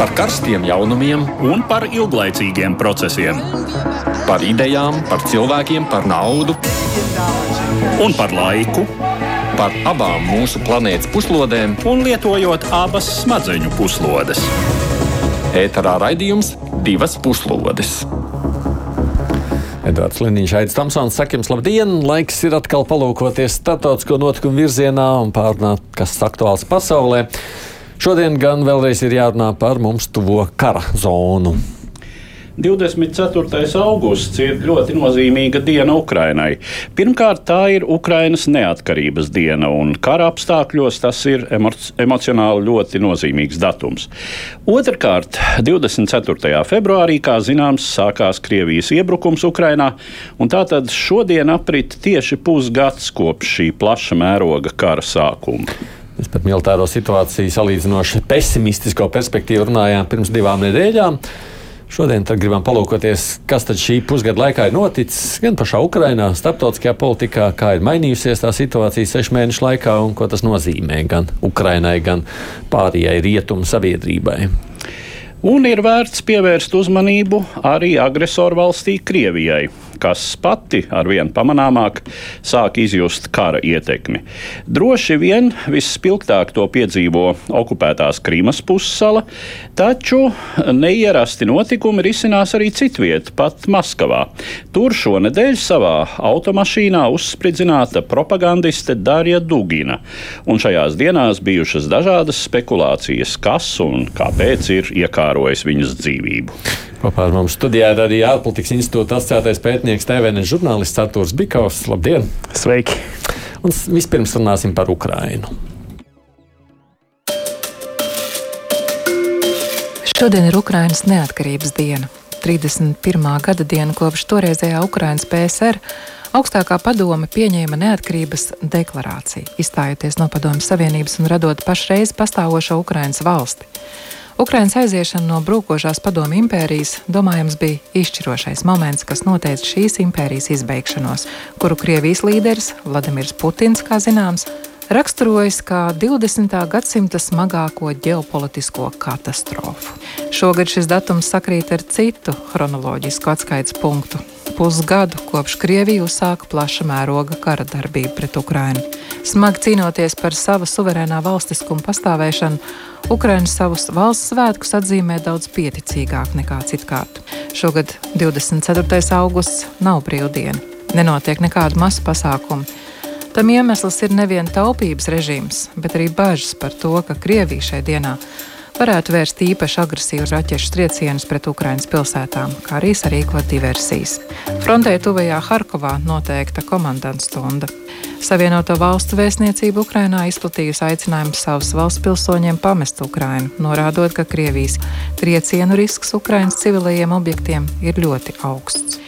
par karstiem jaunumiem un par ilglaicīgiem procesiem. Par idejām, par cilvēkiem, par naudu un par laiku. Par abām mūsu planētas puslodēm, un lietojot abas smadzeņu puslodes. Ēterā raidījums divas puslodes. Edvards Liniņš, Aits Tamsons, saka jums labdien! Laiks ir atkal palūkoties starptautisko notikumu virzienā un pārnāt, kas aktuāls pasaulē. Šodien gan vēlreiz ir jārunā par mums tuvo kara zonu. 24. augusts ir ļoti nozīmīga diena Ukrainai. Pirmkārt, tā ir Ukrainas neatkarības diena, un kara apstākļos tas ir emo emocionāli ļoti nozīmīgs datums. Otrakārt, 24. februārī, kā zināms, sākās Krievijas iebrukums Ukrainā, un tātad šodien aprit tieši pusgads kopš šī plaša mēroga kara sākuma. Mēs par militāro situāciju salīdzinoši pesimistisko perspektīvu runājām pirms divām nedēļām. Šodien gribam palūkoties, kas tad šī pusgada laikā ir noticis gan pašā Ukrainā, starptautiskajā politikā, kā ir mainījusies tā situācija sešu mēnešu laikā un ko tas nozīmē gan Ukrainai, gan pārējai rietumu sabiedrībai. Un ir vērts pievērst uzmanību arī agresoru valstī Krievijai kas pati ar vien pamanāmāk sāk izjust kara ietekmi. Droši vien visspilgtāk to piedzīvo okupētās Krīmas pussala, taču neierasti notikumi risinās arī citviet, pat Maskavā. Tur šonadēļ savā automašīnā uzspridzināta propagandiste Darija Dugina, un šajās dienās bijušas dažādas spekulācijas, kas un kāpēc ir iekārojis viņas dzīvību. Kopā ar mums studijā ir arī ārpolitikas institūta asociētais pētnieks, TVN žurnālists Artūrs Bikovs. Labdien! Sveiki! Un vispirms runāsim par Ukrainu. Šodien ir Ukrainas neatkarības diena. 31. gada diena kopš toreizējā Ukrainas PSR augstākā padome pieņēma neatkarības deklarāciju, izstājoties no Padomju Savienības un radot pašreiz pastāvošo Ukrainas valsti. Ukrainas aiziešana no brūkošās padomu impērijas, domājams, bija izšķirošais moments, kas noteica šīs impērijas izbeigšanos, kuru Krievijas līderis Vladimirs Putins, kā zināms, raksturojis kā 20. gadsimta smagāko ģeopolitisko katastrofu. Šogad šis datums sakrīt ar citu chronoloģisku atskaites punktu pusgadu kopš Krievija uzsāka plaša mēroga kara darbību pret Ukrainu. Smagi cīnoties par savu suverēnā valstiskumu pastāvēšanu, Ukraina savus valsts svētkus atzīmē daudz pieticīgāk nekā citkārt. Šogad 24. augusts nav brīvdiena, nenotiek nekāda masu pasākuma. Tam iemesls ir nevien taupības režīms, bet arī bažas par to, ka Krievija šai dienā varētu vērst īpaši agresīvus raķešu triecienus pret Ukraiņas pilsētām, kā arī sarīkot diversijas. Frontē tuvajā Harkovā noteikta komandants stunda. Savienoto valstu vēstniecība Ukrainā izplatījusi aicinājumu savus valsts pilsoņiem pamest Ukrainu, norādot, ka Krievijas triecienu risks Ukraiņas civilajiem objektiem ir ļoti augsts.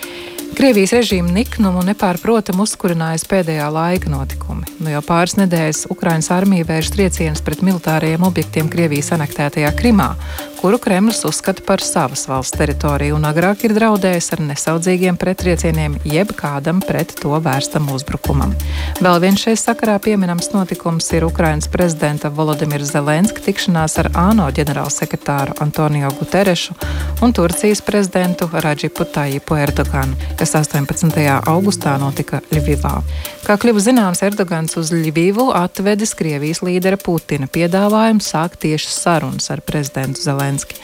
Krievijas režīma niknumu nepārprotam uzkurinājas pēdējā laika notikumi. Nu jau pāris nedēļas Ukraiņas armija vērš triecienus pret militārajiem objektiem Krievijas anektētajā Krimā, kuru Kremlis uzskata par savas valsts teritoriju un agrāk ir draudējis ar nesaudzīgiem pretriecieniem jeb kādam pret to vērstam uzbrukumam. Vēl viens šai sakarā pieminams notikums ir Ukrainas prezidenta Volodimira Zelenska tikšanās ar ANO ģenerālsekretāru Antonio Guterešu un Turcijas prezidentu Radžipu Tajipu Erdoganu, kas 18. augustā notika Ļuvivā. Kā kļuva zināms, Erdogans uz Ļuvivu atvedis Krievijas līdera Putina piedāvājumu sākt tieši sarunas ar prezidentu. Zelenski.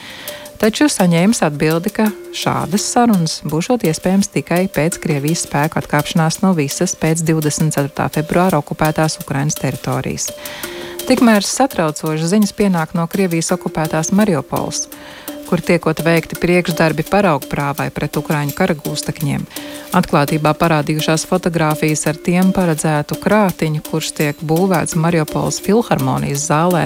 Taču saņēmis atbildi, ka šādas sarunas būšot iespējams tikai pēc Krievijas spēku atkāpšanās no visas pēc 24. februāra okupētās Ukrainas teritorijas. Tikmēr satraucošas ziņas pienāk no Krievijas okupētās Mariupols, kur tiekot veikti priekšdarbi paraugprāvai pret Ukrāņu karagūstekņiem. Atklātībā parādījušās fotogrāfijas ar tiem paredzētu krātiņu, kurš tiek būvēts Mariupols filharmonijas zālē,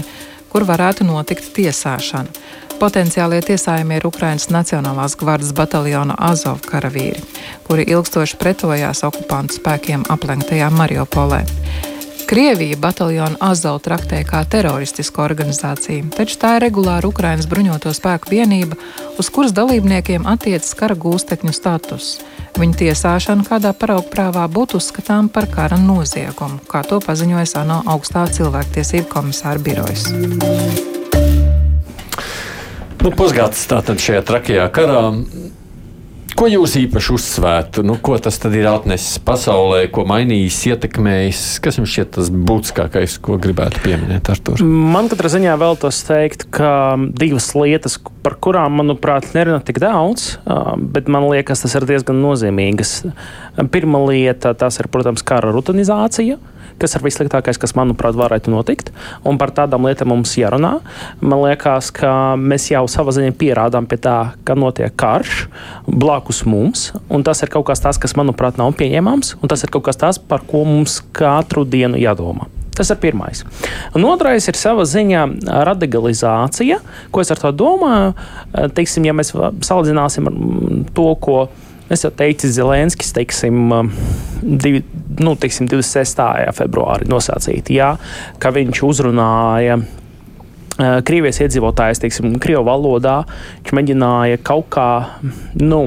kur varētu notikt tiesāšana. Potenciālie tiesājumi ir Ukrainas Nacionālās gvardas bataljona Azov karavīri, kuri ilgstoši pretojās okupantu spēkiem aplenktajā Mariupolē. Krievija bataljonu Azov traktē kā teroristisku organizāciju, taču tā ir regulāra Ukrainas bruņoto spēku vienība, uz kuras dalībniekiem attiecas kara gūstekņu status. Viņa tiesāšana kādā paraugprāvā būtu uzskatām par kara noziegumu, kā to paziņoja ANO augstā cilvēktiesību komisāra birojas. Nu, pusgads tātad šajā trakajā karā. Ko jūs īpaši uzsvērtu? Nu, ko tas ir atnesis pasaulē, ko mainījis, ietekmējis? Kas jums šķiet tas būtiskākais, ko gribētu pieminēt? Artur? Man katrā ziņā vēlos teikt, ka divas lietas, par kurām, manuprāt, nerunā tik daudz, bet man liekas, tas ir diezgan nozīmīgas. Pirmā lieta, tas ir, protams, kara rutinizācija kas ir vissliktākais, kas, manuprāt, varētu notikt. Un par tādām lietām mums jārunā. Man liekas, ka mēs jau savā ziņā pierādām pie tā, ka notiek karš blakus mums. Tas ir kaut kas tāds, kas, manuprāt, nav pieņemams. Tas ir kaut kas tāds, par ko mums katru dienu jādomā. Tas ir pirmais. Un otrais ir sava ziņā radikalizācija. Ko es ar to domāju? Teiksim, ja mēs salīdzināsim ar to, ko Es jau teicu, Zelenskis, teiksim, divi, nu, teiksim 26. februārī nosacīt, jā, ka viņš uzrunāja Krievijas iedzīvotājus, teiksim, Krievu valodā. Viņš mēģināja kaut kā, nu,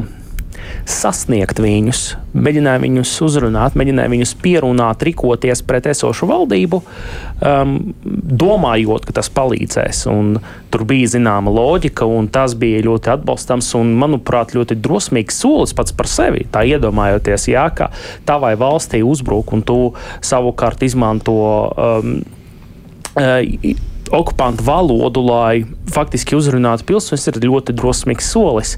sasniegt viņus, mēģināja viņus uzrunāt, mēģināja viņus pierunāt, rīkoties pret esošu valdību, um, domājot, ka tas palīdzēs. Un tur bija zināma loģika, un tas bija ļoti atbalstams un, manuprāt, ļoti drosmīgs solis pats par sevi. Tā iedomājoties, jā, ka tavai valstī uzbruk un tu savukārt izmanto. Um, uh, okupantu valodu, lai faktiski uzrunātu pilsoņus, ir ļoti drosmīgs solis.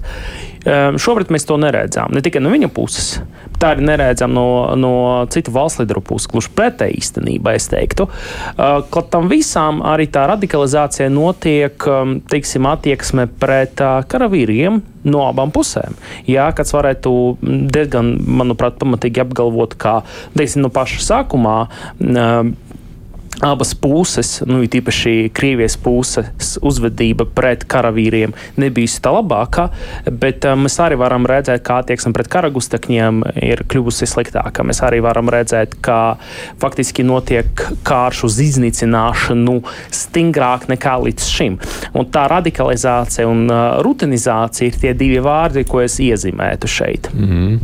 Um, šobrīd mēs to neredzam. Ne tikai no viņa puses, tā arī neredzam no, no citu valstu līderu puses. Gluži pretēji īstenībā, es teiktu. Uh, ka tam visam arī tā radikalizācija notiek, um, teiksim, attieksme pret karavīriem no abām pusēm. Jā, kāds varētu diezgan, manuprāt, pamatīgi apgalvot, ka, teiksim, no paša sākumā. Abas puses, nu, īpaši Krievijas puses uzvedība pret karavīriem nebija tā labākā, bet um, mēs arī varam redzēt, kā attieksme pret karagustekņiem ir kļuvusi sliktāka. Mēs arī varam redzēt, ka faktiski notiek kārš uz iznīcināšanu stingrāk nekā līdz šim. Un tā radikalizācija un uh, rutinizācija ir tie divi vārdi, ko es iezīmētu šeit. Mm.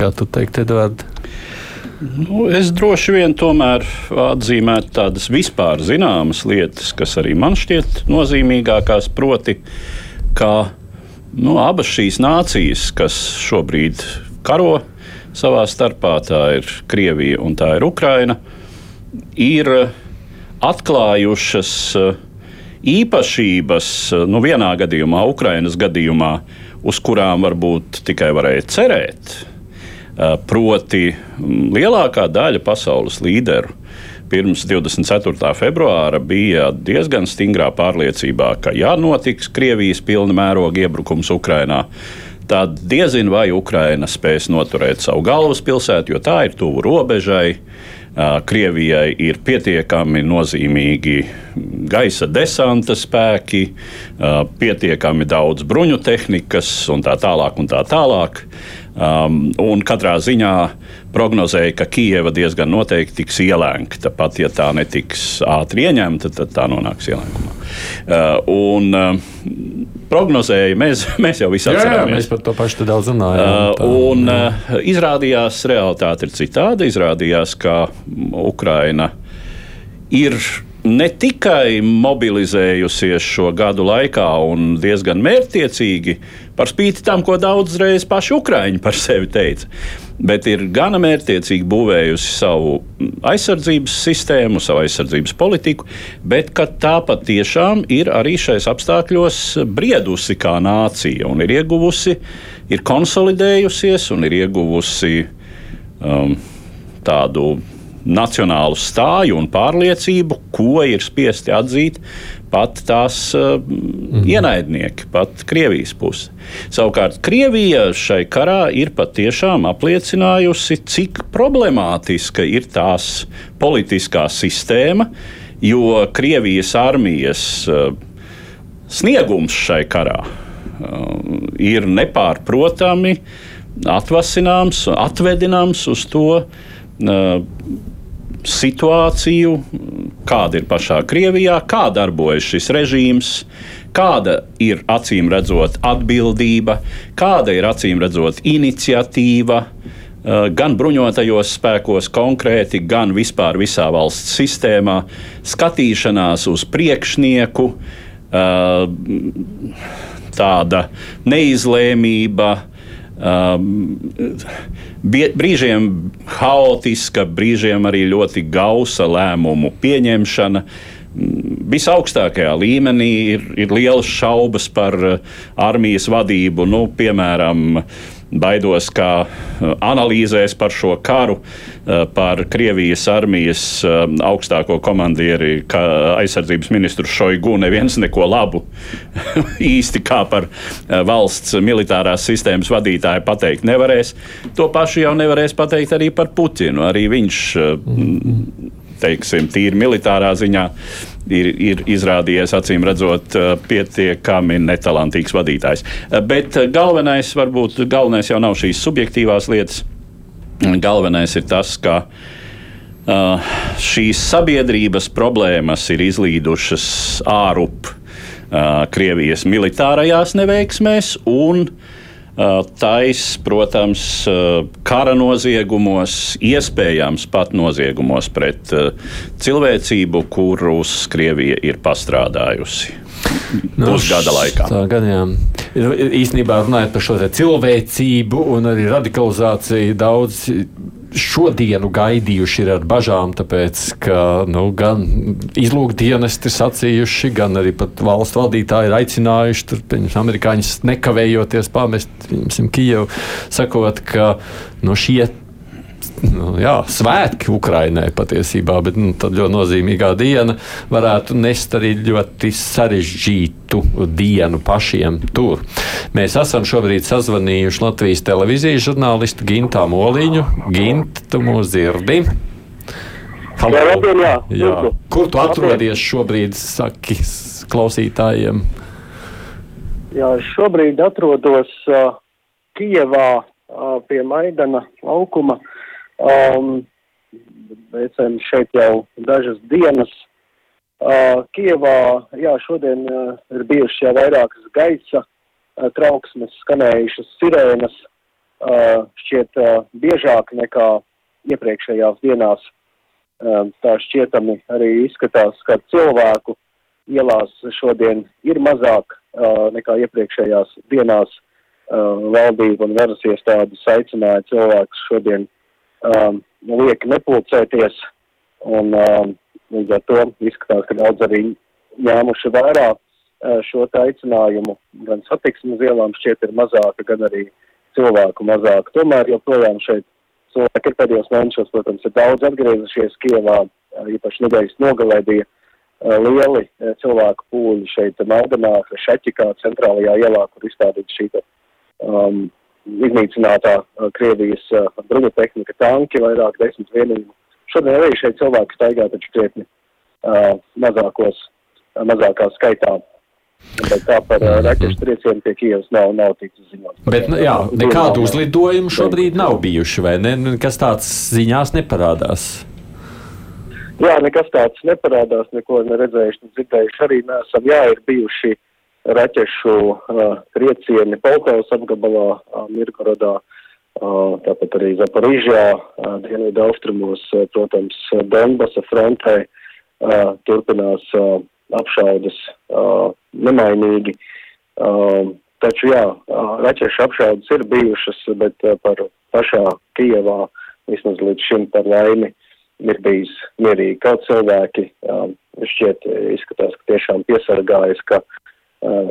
Kā tu teiktu, Edvards? Nu, es droši vien tomēr atzīmētu tādas vispār zināmas lietas, kas arī man šķiet nozīmīgākās, proti, ka nu, abas šīs nācijas, kas šobrīd karo savā starpā, tā ir Krievija un tā ir Ukraina, ir atklājušas uh, īpašības, uh, nu, vienā gadījumā, Ukrainas gadījumā, uz kurām varbūt tikai varēja cerēt. Eh, proti, lielākā daļa pasaules līderu pirms 24. februāra bija diezgan stingrā pārliecībā, ka, ja notiks Krievijas pilna mēroga iebrukums Ukrajinā, tad diezin vai Ukraina spēs noturēt savu galvaspilsētu, jo tā ir tuvu robežai. Eh, Krievijai ir pietiekami nozīmīgi gaisa desanta spēki, eh, pietiekami daudz bruņu tehnikas un tā tālāk. Un tā tālāk. Um, un katrā ziņā prognozēja, ka Kijava diezgan noteikti tiks ielēgta. Pat ja tā netiks ātri ieņemta, tad tā nonāks ielēgumā. Uh, un, uh, prognozēja, mēs, mēs jau visi atceramies. Mēs par to pašu daudz runājām. Uh, un uh, izrādījās, realitāte ir citāda. Izrādījās, ka Ukraina ir ne tikai mobilizējusies šo gadu laikā un diezgan mērķtiecīgi, par spīti tam, ko daudzreiz paši Ukrāņi par sevi teica, bet ir gana mērķtiecīgi būvējusi savu aizsardzības sistēmu, savu aizsardzības politiku, bet tā patiešām ir arī šais apstākļos briedusi kā nācija un ir ieguvusi, ir konsolidējusies un ir ieguvusi um, tādu nacionālu stāju un pārliecību, ko ir spiesti atzīt pat tās uh, mm. ienaidnieki, pat Krievijas puse. Savukārt Krievija šai karā ir patiešām apliecinājusi, cik problemātiska ir tās politiskā sistēma, jo Krievijas armijas uh, sniegums šai karā uh, ir nepārprotami atvasināms, atvedināms uz to situāciju, kāda ir pašā Krievijā, kā darbojas šis režīms, kāda ir acīm redzot atbildība, kāda ir acīm redzot iniciatīva. Eh, gan bruņotajos spēkos konkrēti, gan vispār visā valsts sistēmā, skatīšanās uz priekšnieku, uh, tāda neizlēmība. Um, brīžiem haotiska, brīžiem arī ļoti gausa lēmumu pieņemšana. Visaugstākajā līmenī ir, ir liels šaubas par armijas vadību. Nu, piemēram, uh, Baidos, ka uh, analīzēs par šo karu, uh, par Krievijas armijas uh, augstāko komandieri, aizsardzības ministru Šoigu, neviens neko labu īsti kā par valsts militārās sistēmas vadītāju pateikt nevarēs. To pašu jau nevarēs pateikt arī par Putinu. Arī viņš teiksim, tīri militārā ziņā ir, ir izrādījies acīm redzot pietiekami netalantīgs vadītājs. Bet galvenais, varbūt galvenais jau nav šīs subjektīvās lietas. Galvenais ir tas, ka uh, šīs sabiedrības problēmas ir izlīdušas ārup uh, Krievijas militārajās neveiksmēs un Tais, protams, kara noziegumos, iespējams pat noziegumos pret cilvēcību, kurus Krievija ir pastrādājusi. Nu, pusgada laikā. Tā gan jā. Īstenībā runājot par šo cilvēcību un arī radikalizāciju, daudz šodienu gaidījuši ar bažām, tāpēc, ka nu, gan izlūkdienesti ir sacījuši, gan arī valsts vadītāji ir aicinājuši tur, amerikāņus nekavējoties pamest Kijevu, sakot, ka nu, šie nu, jā, svētki Ukrainai patiesībā, bet nu, tad ļoti nozīmīgā diena varētu nest arī ļoti sarežģītu dienu pašiem tur. Mēs esam šobrīd sazvanījuši Latvijas televīzijas žurnālistu Gintu Moliņu. Gint, tu mūs dzirdi? Halo. Jā, labdien, jā. jā. Kur tu atrodies šobrīd, saki klausītājiem? Jā, šobrīd atrodos uh, Kijevā uh, pie Maidana laukuma. Um, esam šeit jau dažas dienas. Uh, Kievā, jā, šodien uh, ir bijušas jau vairākas gaisa uh, trauksmes, skanējušas sirēnas, uh, šķiet uh, biežāk nekā iepriekšējās dienās. Uh, tā šķietami arī izskatās, ka cilvēku ielās šodien ir mazāk uh, nekā iepriekšējās dienās. Uh, valdība un varas iestādes aicināja cilvēkus šodien uh, um, liek nepulcēties, un um, līdz ar to izskatās, ka daudz arī ņēmuši vērā uh, šo aicinājumu. Gan satiksmes ielām šķiet ir mazāka, gan arī cilvēku mazāk. Tomēr joprojām šeit cilvēki ir pēdējos mēnešos, protams, ir daudz atgriezušies Kievā, uh, īpaši nedēļas nogalē bija uh, lieli uh, cilvēku pūļi šeit Maidanā, Šeķikā, centrālajā ielā, kur izstādīta šī um, iznīcinātā Krievijas bruņu tehnika, tanki, vairāk desmit vienību. Šodien arī šeit cilvēki staigā taču krietni uh, mazākos, uh, mazākā skaitā. Bet tā par uh, raķešu triecienu pie Kievas nav, nav ticis ziņots. Bet, nu, jā, nekādu uzlidojumu šobrīd nav bijuši, vai ne? Kas tāds ziņās neparādās? Jā, nekas tāds neparādās, neko neredzējuši, nedzirdējuši. Arī nesam, jā, ir bijuši uh, raķešu uh, triecieni Poltavas apgabalā, uh, Mirgorodā, uh, tāpat arī Zaparīžā, uh, dienvidu austrumos, uh, protams, Donbasa frontē uh, turpinās uh, apšaudas uh, nemainīgi. Uh, taču jā, uh, raķešu apšaudas ir bijušas, bet uh, par pašā Kijevā vismaz līdz šim par laimi ir bijis mierīgi. Kaut cilvēki uh, šķiet izskatās, ka tiešām piesargājas, ka uh,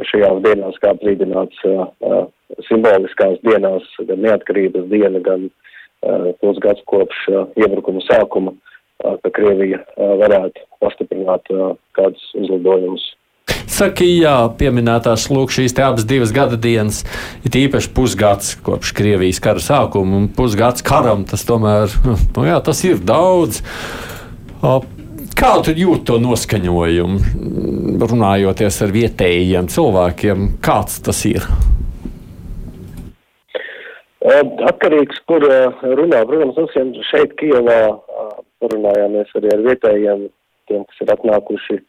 šajās dienās, kā brīdināts eh, eh, simboliskās dienās, gan neatkarības diena, gan pusgads kopš iebrukuma sākuma, ka Krievija varētu pastiprināt kādus uzlidojumus Saka, jā, pieminētās lūk šīs abas divas gada dienas, ir īpaši pusgads kopš Krievijas kara sākuma, un pusgads karam tas tomēr, nu jā, tas ir daudz. Kā tu jūti to noskaņojumu, runājoties ar vietējiem cilvēkiem? Kāds tas ir? Atkarīgs, kur runā. Protams, mums šeit, Kijavā, parunājāmies arī ar vietējiem, tiem, kas ir atnākuši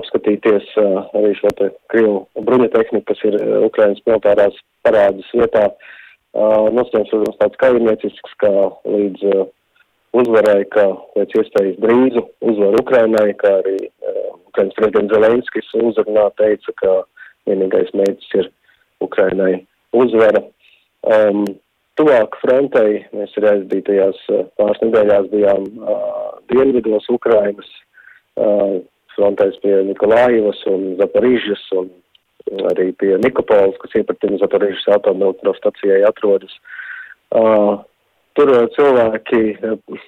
apskatīties arī šo te Krievu bruņa tehniku, kas ir Ukrainas militārās parādas vietā. Noskaņojums, protams, tāds kaiminiecisks, kā līdz uzvarēja, ka pēc iespējas drīzu uzvar Ukrainai, kā arī uh, Ukrainas prezidents Zelenskis uzrunā teica, ka vienīgais mērķis ir Ukrainai uzvara. Um, tuvāk frontei mēs arī aizdītajās pāris nedēļās bijām uh, dienvidos Ukrainas, uh, frontēs pie Nikolājevas un Zaparīžas un arī pie Nikopolas, kas iepratina Zaparīžas atomelektrostacijai atrodas. Uh, tur cilvēki, uh,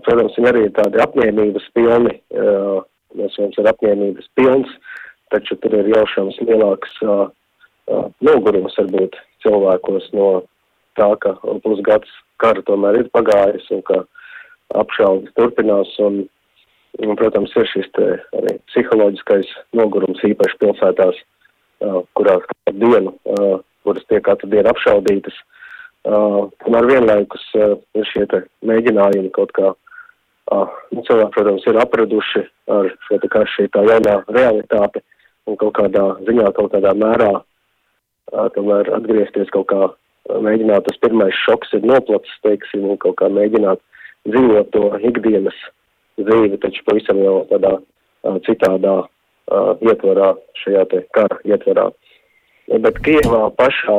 protams, viņi arī ir tādi apņēmības pilni, uh, mēs mums ir apņēmības pilns, taču tur ir jaušams lielāks nogurums varbūt cilvēkos no tā, ka pusgads kara tomēr ir pagājis un ka apšaudas turpinās un, un, protams, ir šis te arī psiholoģiskais nogurums īpaši pilsētās, kurās katru dienu, kuras tiek katru dienu apšaudītas. Uh, tomēr vienlaikus uh, ir šie mēģinājumi kaut kā, uh, nu, cilvēki, protams, ir apraduši ar šo te kā šī tā jaunā realitāte un kaut kādā ziņā, kaut kādā mērā, uh, tomēr atgriezties kaut kā mēģināt, tas pirmais šoks ir noplacis, teiksim, un kaut kā mēģināt dzīvot to ikdienas dzīvi, taču pavisam jau tādā uh, citādā uh, ietvarā, šajā te kara ietvarā. Bet Kievā pašā,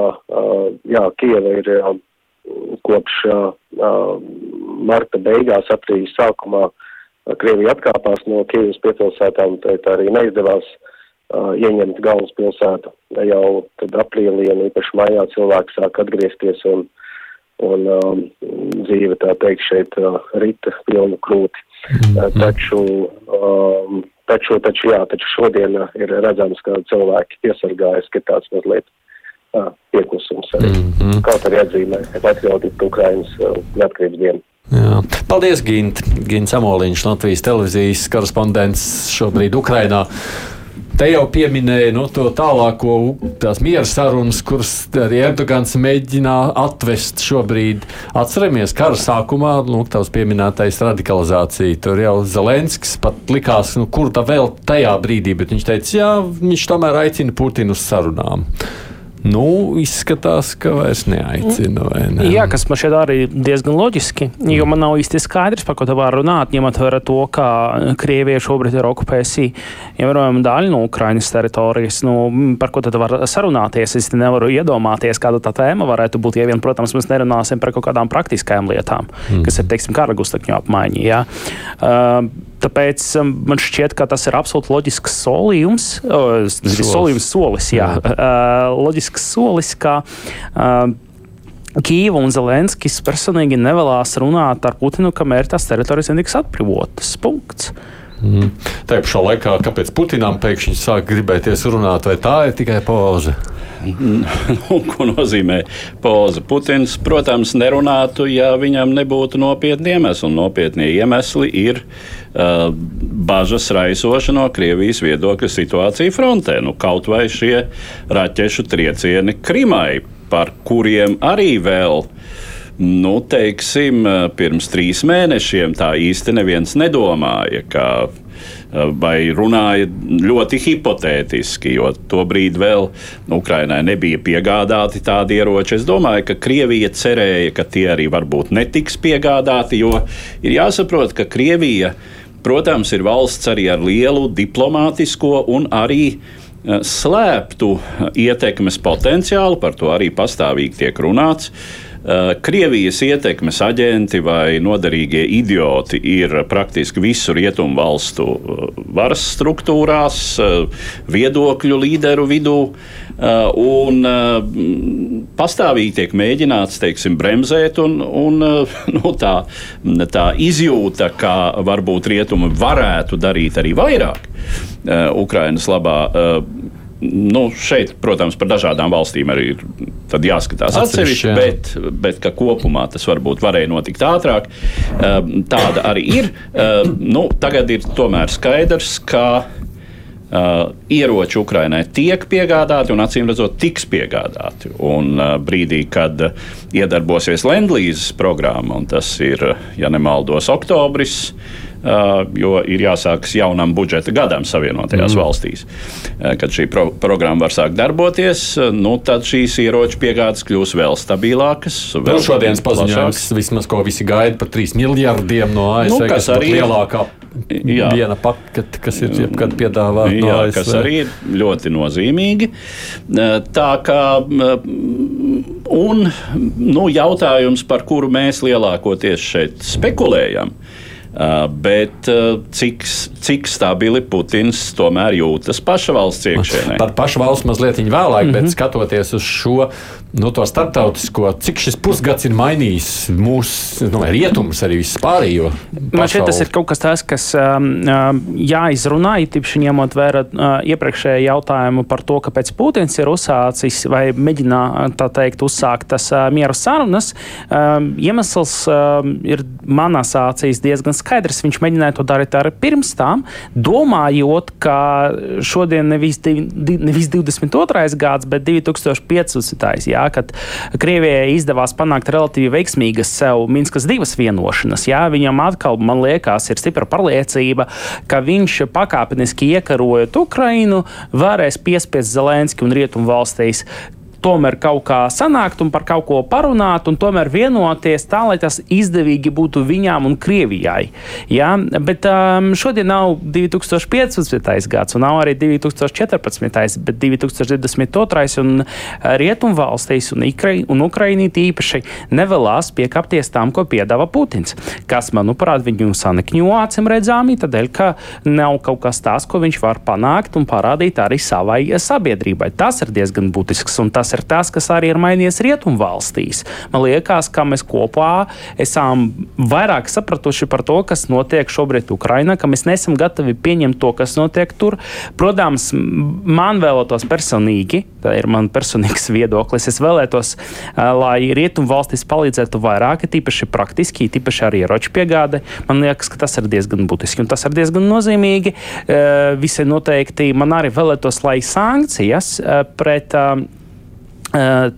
jā, Kieva ir kopš marta beigās, aprīļa sākumā, Krievija atkāpās no Kievas piepilsētām, tā arī neizdevās ieņemt galvaspilsētu. Jau tad aprīlī un īpaši maijā cilvēki sāk atgriezties un un dzīve, tā teikt, šeit rita pilnu krūti. Mm -hmm. Taču, um, taču, taču, jā, taču šodien uh, ir redzams, ka cilvēki piesargājas, ka tāds mazliet uh, pieklusums arī. Mm -hmm. Kaut arī atzīmē, atļautīt Ukrainas uh, neatkarības dienu. Jā. Paldies, Gint. Gint Samoliņš, Latvijas televīzijas korespondents šobrīd Ukrainā. Te jau pieminēja nu, to tālāko, tās miera sarunas, kuras arī Erdogans mēģina atvest šobrīd. Atceramies, kara sākumā, nu, tavs pieminētais radikalizācija. Tur jau Zelenskis pat likās, nu, kur tā vēl tajā brīdī, bet viņš teica, jā, viņš tomēr aicina Putinu uz sarunām. Nu, izskatās, ka vairs neaicina. Ne? Jā, kas man šķiet arī diezgan loģiski, jo man nav īsti skaidrs, par ko te var runāt, ņemot vērā to, ka Krievija šobrīd ir okupējusi ievērojama daļa no Ukrainas teritorijas. Nu, par ko tad var sarunāties? Es nevaru iedomāties, kāda tā tēma varētu būt. Ja vien, protams, mēs nerunāsim par kaut kādām praktiskām lietām, mm. kas ir, teiksim, kara gustakņu apmaiņa. Jā. Uh, Tāpēc um, man šķiet, ka tas ir absolūti loģisks solījums, uh, solījums solis, jā, uh, loģisks solis, ka uh, Kīva un Zelenskis personīgi nevēlas runāt ar Putinu, kamēr tās teritorijas netiks atbrīvotas. Punkts. Mm. Tā pašā laikā, kāpēc Putinam pēkšņi sāk gribēties runāt, vai tā ir tikai pauze? Nu, ko nozīmē pauze? Putins, protams, nerunātu, ja viņam nebūtu nopietni iemesli. Nopietnie iemesli ir uh, bažas raisoša no Krievijas viedokļa situācija frontē. Nu, kaut vai šie raķešu triecieni Krimai, par kuriem arī vēl nu, teiksim, pirms trīs mēnešiem tā īsti neviens nedomāja, ka vai runāja ļoti hipotētiski, jo tobrīd vēl Ukrainai nebija piegādāti tādi ieroči. Es domāju, ka Krievija cerēja, ka tie arī varbūt netiks piegādāti, jo ir jāsaprot, ka Krievija, protams, ir valsts arī ar lielu diplomātisko un arī slēptu ietekmes potenciālu, par to arī pastāvīgi tiek runāts. Eh, Krievijas ietekmes aģenti vai noderīgie idioti ir praktiski visu rietumu valstu eh, varas struktūrās, eh, viedokļu līderu vidū. Un pastāvīgi tiek mēģināts teiksim, bremzēt, un, un nu, tā, tā izjūta, ka varbūt rietumi varētu darīt arī vairāk Ukraiņas labā Nu, šeit, protams, par dažādām valstīm arī ir jāskatās atsevišķi, bet, bet ka kopumā tas varbūt varēja notikt ātrāk. Ehm, tāda arī ir. Ehm, nu, tagad ir tomēr skaidrs, ka Uh, ieroči Ukrainai tiek piegādāti un acīm redzot, tiks piegādāti. Un uh, brīdī, kad uh, iedarbosies Lendlīzes programma, un tas ir, ja nemaldos, oktobris, jo ir jāsākas jaunam budžeta gadam Savienotajās mm. valstīs. Kad šī pro programma var sākt darboties, nu, tad šīs ieroču piegādes kļūs vēl stabilākas. Vēl nu, šodienas paziņojums vismaz, ko visi gaida par 3 miljardiem no ASV, nu, kas, arī ir lielākā jā. viena pakete, kas ir jebkad piedāvāta no ASV. Kas arī ir ļoti nozīmīgi. Tā kā un, nu, jautājums, par kuru mēs lielākoties šeit spekulējam, Uh, bet uh, cik, cik stabili Putins tomēr jūtas paša valsts iekšēnē? Par pašu valsts mazliet vēlāk, mm -hmm. bet mhm. skatoties uz šo nu, starptautisko, cik šis pusgads ir mainījis mūsu nu, rietumus, arī vispārējo. Man šķiet, tas ir kaut kas tāds, kas um, um jāizrunā, īpaši ņemot vērā uh, iepriekšējo jautājumu par to, kāpēc Putins ir uzsācis vai mēģina teikt, uzsākt tas uh, miera sarunas. Um, iemesls um, ir manās acīs diezgan skaidrs. Viņš mēģināja to darīt arī pirms tam, domājot, ka šodien nevis, nevis 22. gads, bet 2015. Jā, kad Krievijai izdevās panākt relatīvi veiksmīgas sev Minskas divas vienošanas. Jā, viņam atkal, man liekas, ir stipra pārliecība, ka viņš pakāpeniski iekarojot Ukrainu, varēs piespiest Zelenski un Rietumu valstīs tomēr kaut kā sanākt un par kaut ko parunāt un tomēr vienoties tā, lai tas izdevīgi būtu viņām un Krievijai. Ja? Bet um, šodien nav 2015. gads un nav arī 2014. bet 2022. un uh, Rietumvalstīs un, un Ukrainīt īpaši nevēlas piekāpties tam, ko piedāvā Putins. Kas, manuprāt, viņu sanekņo acīm redzami, tādēļ, ka nav kaut kas tāds, ko viņš var panākt un parādīt arī savai sabiedrībai. Tas ir diezgan būtisks un tas ir tas, kas arī ir mainījies rietumvalstīs. Man liekas, ka mēs kopā esam vairāk sapratuši par to, kas notiek šobrīd Ukrainā, ka mēs nesam gatavi pieņemt to, kas notiek tur. Protams, man vēlētos personīgi, tā ir man personīgs viedoklis, es vēlētos, lai rietumvalstis palīdzētu vairāk, tīpaši praktiski, tīpaši ar ieroču piegādi. Man liekas, ka tas ir diezgan būtiski un tas ir diezgan nozīmīgi. Visai noteikti man arī vēlētos, lai sankcijas pret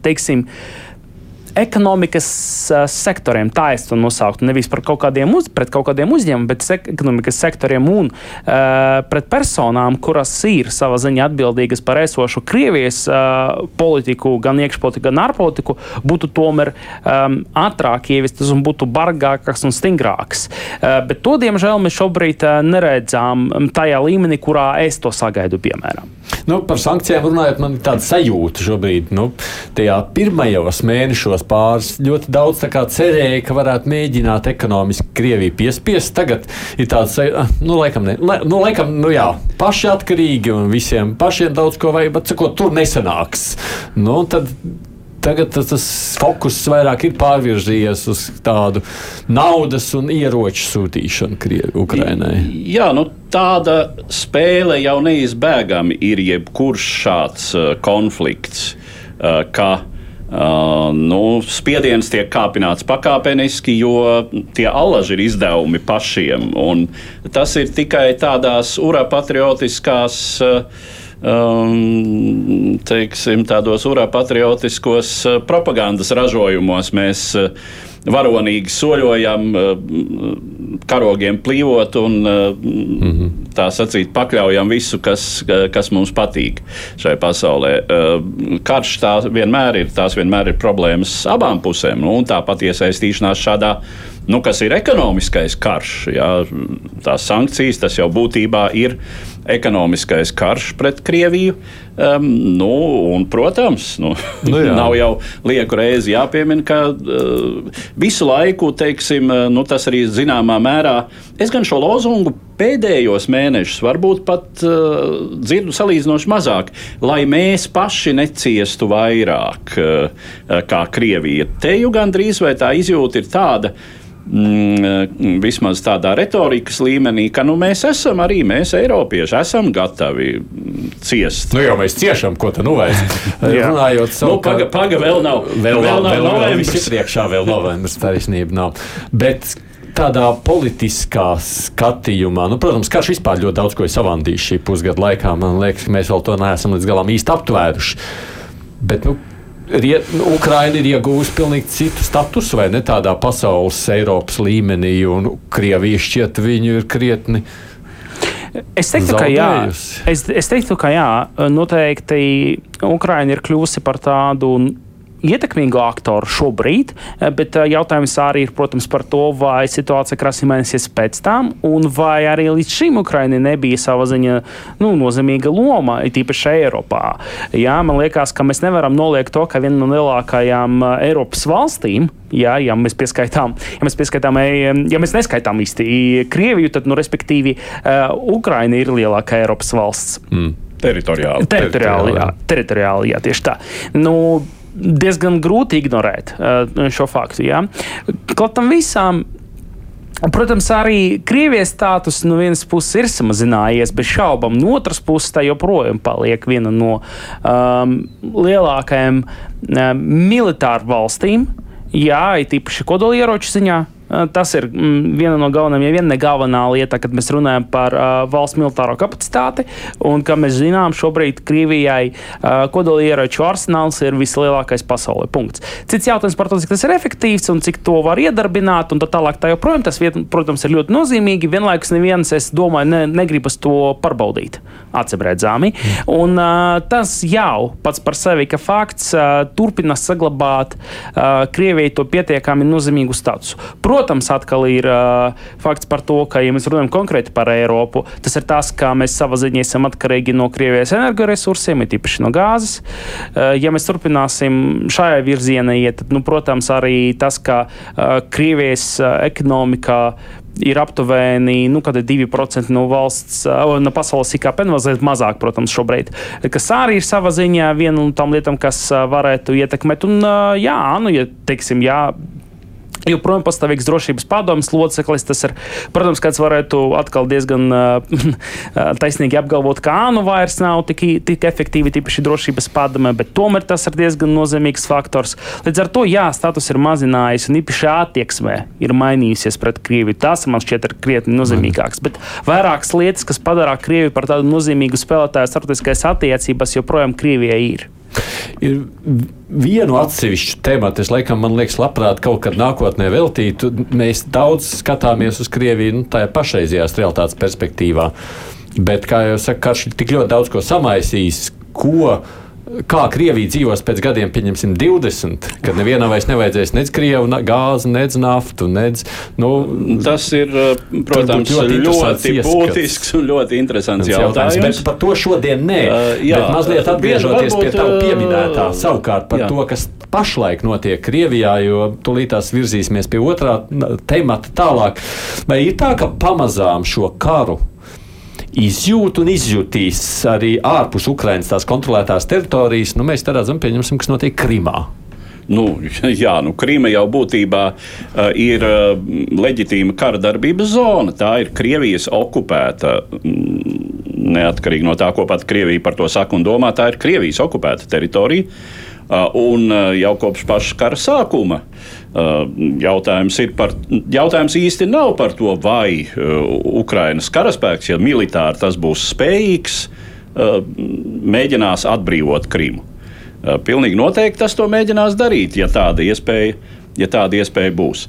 teiksim, ekonomikas uh, sektoriem, tā es to nosauktu, nevis par kaut kādiem, uz, kaut kādiem uzņēmumiem, bet ekonomikas sektoriem un uh, pret personām, kuras ir savā ziņā atbildīgas par esošu Krievijas uh, politiku, gan iekšpolitiku, gan ārpolitiku, būtu tomēr um, ātrāk ieviestas un būtu bargākas un stingrākas. Uh, bet to, diemžēl, mēs šobrīd uh, neredzām tajā līmenī, kurā es to sagaidu, piemēram. Nu, par sankcijām runājot, man ir tāda sajūta šobrīd, nu, tajā pirmajos mēnešos pāris ļoti daudz cerēja, ka varētu mēģināt ekonomiski Krieviju piespiest. Tagad ir tāds, ah, nu, laikam, ne, nu, laikam, nu, jā, paši atkarīgi un visiem pašiem daudz ko vajag, bet ko tur nesanāks. Nu, tad, Tagad tas, tas fokus vairāk ir pārvirzījies uz tādu naudas un ieroču sūtīšanu Ukraiņai. Jā, nu, tāda spēle jau neizbēgami ir jebkurš šāds uh, konflikts. Uh, ka, Uh, nu, spiediens tiek kāpināts pakāpeniski, jo tie alaži ir izdevumi pašiem. Tas ir tikai tādās urapatriotiskās uh, um, teiksim, tādos urapatriotiskos uh, propagandas ražojumos mēs uh, varonīgi soļojam, uh, karogiem plīvot un mm -hmm. tā sacīt, pakļaujam visu, kas, kas mums patīk šai pasaulē. Karš tā vienmēr ir, tās vienmēr ir problēmas abām pusēm, nu, un tāpat iesaistīšanās šādā nu, kas ir ekonomiskais karš. Jā, tās sankcijas, tas jau būtībā ir ekonomiskais karš pret Krieviju. Um, nu, un, protams, nu, nu jā. nav jau lieku reizi jāpiemina, ka uh, visu laiku teiksim, uh, nu, tas arī zināmā mērā. Es gan šo lozungu pēdējos mēnešus, varbūt pat uh, dzirdu salīdzinoši mazāk, lai mēs paši neciestu vairāk uh, kā Krievija. Te jau gandrīz vai tā izjūta ir tāda, uh, mm, vismaz tādā retorikas līmenī, ka nu, mēs esam arī mēs, Eiropieši, esam gatavi ciest. Nu, jau mēs ciešam, ko tad nu vajag. Runājot, savu, nu, paga, paga vēl nav. Vēl, vēl nav vēl, novembris. Vēl priekšā vēl novembris, taisnība nav. Bet tādā politiskā skatījumā, nu, protams, karš vispār ļoti daudz ko ir savandījis šī pusgada laikā. Man liekas, ka mēs vēl to neesam līdz galam īsti aptvēruši. Bet, nu, Riet, Ukraina ir iegūusi pilnīgi citu statusu, vai ne tādā pasaules, Eiropas līmenī, un Krievija šķiet viņu ir krietni. Es teiktu, ka jā. Es, es teiktu, ka jā, noteikti Ukraina ir kļuvusi par tādu ietekmīgu aktoru šobrīd, eh, bet eh, jautājums arī ir, protams, par to, vai situācija krasi mainīsies pēc tam, un vai arī līdz šim Ukrainai nebija sava ziņa nu, nozīmīga loma, it īpaši Eiropā. Jā, man liekas, ka mēs nevaram noliegt to, ka viena no lielākajām eh, Eiropas valstīm, jā, ja mēs pieskaitām, ja mēs pieskaitām, ja mēs neskaitām īsti Krieviju, tad, nu, respektīvi, Ukraina ir lielākā Eiropas valsts. Mm. Teritoriāli. Teritoriāli, jā, teritoriāli, jā, tieši tā. Nu, diezgan grūti ignorēt uh, šo faktu. Ja? Kaut tam visām Protams, arī Krievijas status no vienas puses ir samazinājies, bez šaubām. No otras puses, tā joprojām paliek viena no um, lielākajām um, militāru valstīm. Jā, it īpaši kodolieroču ziņā. Tas ir mm, viena no galvenajām, ja viena galvenā lieta, kad mēs runājam par uh, valsts militāro kapacitāti. Un, kā mēs zinām, šobrīd Krievijai uh, kodolieroču arsenāls ir vislielākais pasaulē. Punkts. Cits jautājums par to, cik tas ir efektīvs un cik to var iedarbināt, un tā tālāk. Tā joprojām tas, viet, protams, ir ļoti nozīmīgi. Vienlaikus neviens, es domāju, ne, negribas to pārbaudīt. Acimredzami. Un uh, tas jau pats par sevi, ka fakts uh, turpina saglabāt uh, Krievijai to pietiekami nozīmīgu statusu. Protams, Protams, atkal ir uh, fakts par to, ka, ja mēs runājam konkrēti par Eiropu, tas ir tas, ka mēs savā ziņā esam atkarīgi no Krievijas energoresursiem, ir īpaši no gāzes. Uh, ja mēs turpināsim šajā virzienā iet, tad, nu, protams, arī tas, ka uh, Krievijas uh, ekonomikā ir aptuveni nu, 2% no valsts, no pasaules IKP, nu, mazliet mazāk, protams, šobrīd. Kas arī ir sava ziņā viena no tām lietām, kas varētu ietekmēt. Un, jā, nu, ja, teiksim, jā, joprojām pastāvīgs drošības padomus loceklis. Tas ir, protams, kāds varētu atkal diezgan uh, taisnīgi apgalvot, ka ānu vairs nav tik, tik efektīvi, tīpaši drošības padome, bet tomēr tas ir diezgan nozīmīgs faktors. Līdz ar to, jā, status ir mazinājies un īpaši attieksmē ir mainījusies pret Krieviju. Tas man šķiet ir krietni nozīmīgāks. Bet vairākas lietas, kas padara Krieviju par tādu nozīmīgu spēlētāju starptautiskajās attiecībās, joprojām Krievijai ir. Ir vienu atsevišķu tematu, es laikam, man liekas, labprāt kaut kad nākotnē veltītu. Mēs daudz skatāmies uz Krieviju nu, tajā pašreizējās realitātes perspektīvā. Bet, kā jau saka, karš ir tik ļoti daudz ko samaisījis, ko kā Krievija dzīvos pēc gadiem, pieņemsim, 20, kad nevienam vairs nevajadzēs nec krievu gāzi, nec naftu, nec. Nu, Tas ir, uh, protams, ļoti, ļoti būtisks un ļoti interesants jautājums. jautājums. Bet par to šodien nē. Uh, jā, bet mazliet atgriežoties varbūt, pie tā pieminētā, savukārt par jā. to, kas pašlaik notiek Krievijā, jo tūlīt tās virzīsimies pie otrā temata tālāk. Vai ir tā, ka pamazām šo karu izjūt un izjutīs arī ārpus Ukrainas tās kontrolētās teritorijas. Nu, mēs redzam, pieņemsim, kas notiek Krimā. Nu, jā, nu, Krīma jau būtībā uh, ir uh, leģitīma kara darbības zona. Tā ir Krievijas okupēta. Mm, neatkarīgi no tā, ko pat Krievija par to saka un domā, tā ir Krievijas okupēta teritorija. Uh, un uh, jau kopš paša kara sākuma uh, jautājums, par, jautājums īsti nav par to, vai Ukrainas karaspēks, ja militāri tas būs spējīgs, mēģinās atbrīvot Krimu. Pilnīgi noteikti tas to mēģinās darīt, ja tāda iespēja ja tāda iespēja būs.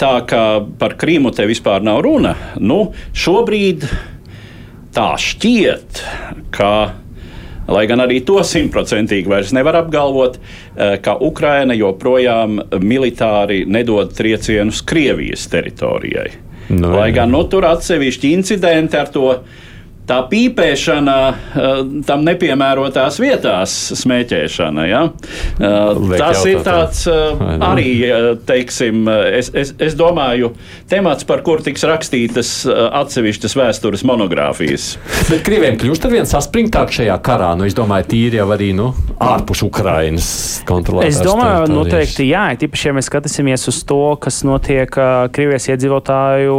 Tā kā par Krīmu te vispār nav runa, nu, šobrīd tā šķiet, ka Lai gan arī to simtprocentīgi vairs nevar apgalvot, eh, ka Ukraina joprojām militāri nedod triecienus Krievijas teritorijai. No, nu, Lai gan nu, tur atsevišķi incidenti ar to tā pīpēšana eh, tam nepiemērotās vietās, smēķēšana. Ja? Eh, Liek Tas jautāt, ir tāds eh, arī, teiksim, es, es, es domāju, temats, par kur tiks rakstītas atsevišķas vēstures monogrāfijas. Bet Krievijam kļūst ar vien saspringtāk šajā karā, nu, es domāju, tīri jau arī nu, ārpus Ukrainas kontrolētas. Es domāju, noteikti jā, tīpaši, ja mēs skatīsimies uz to, kas notiek Krievijas iedzīvotāju,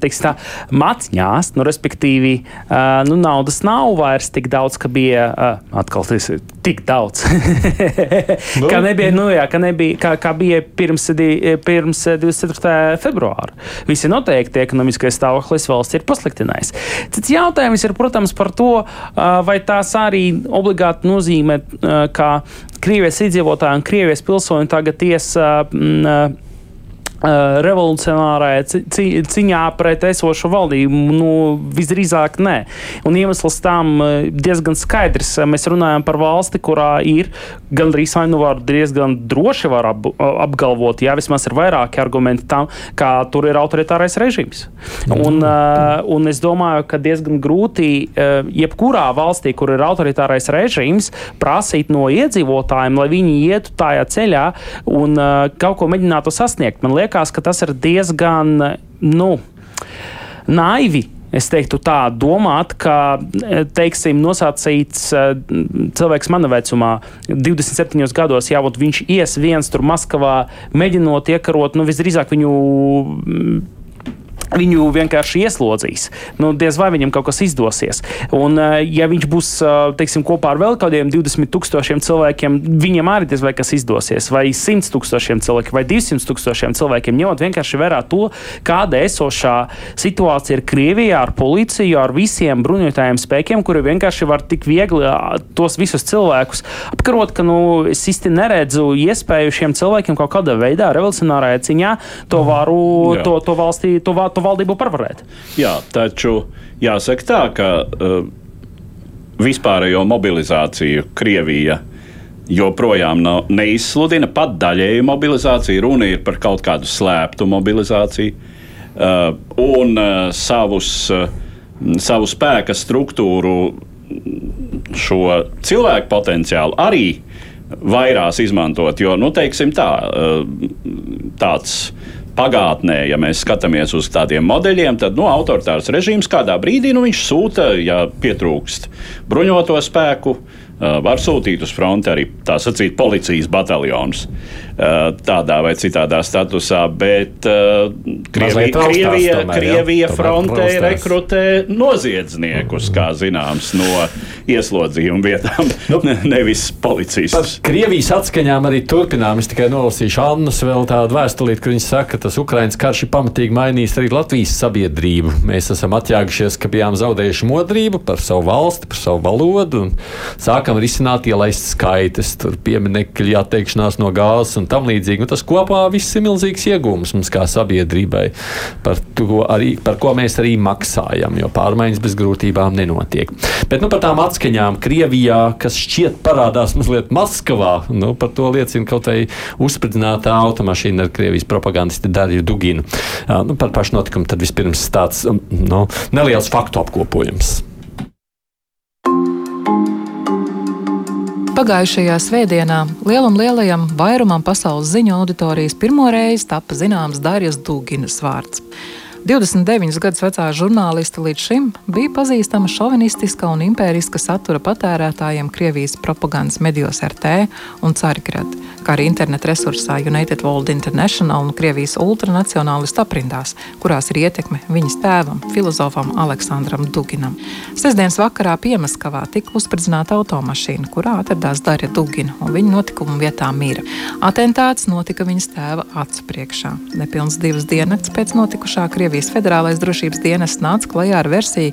teiksim tā, matņās, Nu, respektīvi, uh, nu, naudas nav vairs tik daudz, ka bija uh, atkal tas ir tik daudz. nu. kā, nebija, nu, jā, kā, nebija, kā, kā bija pirms, pirms 24. februāra. Visi noteikti ekonomiskais stāvoklis valsts ir pasliktinājies. Cits jautājums ir, protams, par to, uh, vai tās arī obligāti nozīmē, uh, ka Krievijas iedzīvotāji un Krievijas pilsoņi tagad iesa. Uh, Uh, revolucionārajā ci ciņā pret esošo valdību? Nu, visdrīzāk nē. Un iemesls tam diezgan skaidrs. Mēs runājam par valsti, kurā ir gandrīz vai nu var diezgan droši var ap, apgalvot, ja vismaz ir vairāki argumenti tam, kā tur ir autoritārais režīms. Un, uh, un es domāju, ka diezgan grūti jebkurā valstī, kur ir autoritārais režīms, prasīt no iedzīvotājiem, lai viņi ietu tajā ceļā un kaut ko mēģinātu sasniegt. Man liekas, liekas, ka tas ir diezgan nu, naivi es teiktu, tā domāt, ka, teiksim, nosacīts eh, cilvēks mana vecumā, 27 gados, jābūt viņš ies viens tur Maskavā, mēģinot iekarot, nu, visdrīzāk viņu viņu vienkārši ieslodzīs. Nu, diez vai viņam kaut kas izdosies. Un, eh, ja viņš būs eh, teiksim, kopā ar vēl kādiem 20 tūkstošiem cilvēkiem, viņam arī diez vai kas izdosies. Vai 100 tūkstošiem cilvēkiem, vai 200 tūkstošiem cilvēkiem, ņemot vienkārši vērā to, kāda esošā situācija ir Krievijā ar policiju, ar visiem bruņotajiem spēkiem, kuri vienkārši var tik viegli tos visus cilvēkus apkarot, ka nu, es īsti neredzu iespēju šiem cilvēkiem kaut kādā veidā revolucionārajā ciņā to varu, Jā. to, to valstī, to, to to valdību parvarēt. Jā, taču jāsaka tā, ka uh, vispārējo mobilizāciju Krievija joprojām nav, neizsludina pat daļēju mobilizāciju. Runa ir par kaut kādu slēptu mobilizāciju uh, un uh, savus, uh, savu spēka struktūru, šo cilvēku potenciālu arī vairās izmantot. Jo, nu, teiksim tā, tāds pagātnē, ja mēs skatāmies uz tādiem modeļiem, tad nu, autoritārs režīms kādā brīdī nu, sūta, ja pietrūkst bruņoto spēku, var sūtīt uz fronti arī tā sacīt policijas bataljonus. Eh, tādā vai citādā statusā, bet uh, Krievija, Krievija, tomēr, Krievija jā, frontē rekrutē noziedzniekus, kā zināms, no ieslodzījuma vietām, nu, nevis policistus. Par Krievijas atskaņām arī turpinām. Es tikai nolasīšu Annas vēl tādu vēstulīti, kur viņa saka, ka tas Ukraiņas karš ir pamatīgi mainījis arī Latvijas sabiedrību. Mēs esam atjāgušies, ka bijām zaudējuši modrību par savu valsti, par savu valodu un sākam risināt ielaist skaitas, tur pieminekļi, atteikšanās no gāzes un tam līdzīgi. Un tas kopā viss ir milzīgs iegūms mums kā sabiedrībai, par, arī, par ko mēs arī maksājam, jo pārmaiņas bez grūtībām nenotiek. Bet nu, par tām atskaņām Krievijā, kas šķiet parādās mazliet Maskavā, nu, par to liecina kaut vai uzspridzinātā automašīna ar Krievijas propagandistu Dariju Duginu. Nu, par pašu notikumu tad vispirms tāds nu, neliels faktu apkopojums. Pagājušajā svētdienā lielam lielajam vairumam pasaules ziņu auditorijas pirmo reizi tapa zināms Dārijas Dūginas vārds. 29 gadus vecā žurnāliste līdz šim bija pazīstama šovinistiska un impēriska satura patērētājiem Krievijas propagandas medijos RT un Carigrad, kā arī interneta resursā United World International un Krievijas ultranacionālistu aprindās, kurās ir ietekme viņas tēvam, filozofam Aleksandram Duginam. Sestdienas vakarā Piemaskavā tika uzspridzināta automašīna, kurā atradās Darja Dugina, un viņa notikuma vietā mira. Atentāts notika viņas tēva acu priekšā. Nepilns divas dienas pēc notikušā Krievijas Krievijas Federālais drošības dienests nāca klajā ar versiju,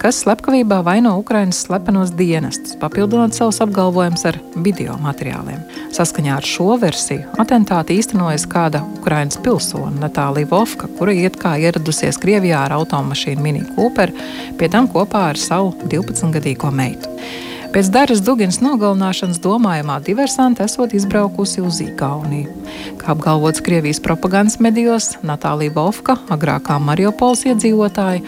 kas slepkavībā vaino Ukraiņas slepenos dienestus, papildinot savus apgalvojumus ar video materiāliem. Saskaņā ar šo versiju atentāti īstenojas kāda Ukraiņas pilsone Natālija Vovka, kura iet kā ieradusies Krievijā ar automašīnu Mini Cooper, pie tam kopā ar savu 12-gadīgo meitu. Pēc Dāras Duginas nogalināšanas domājamā diversante esot izbraukusi uz Igauniju. Kā apgalvots Krievijas propagandas medijos, Natālija Vovka, agrākā Mariupols iedzīvotāja,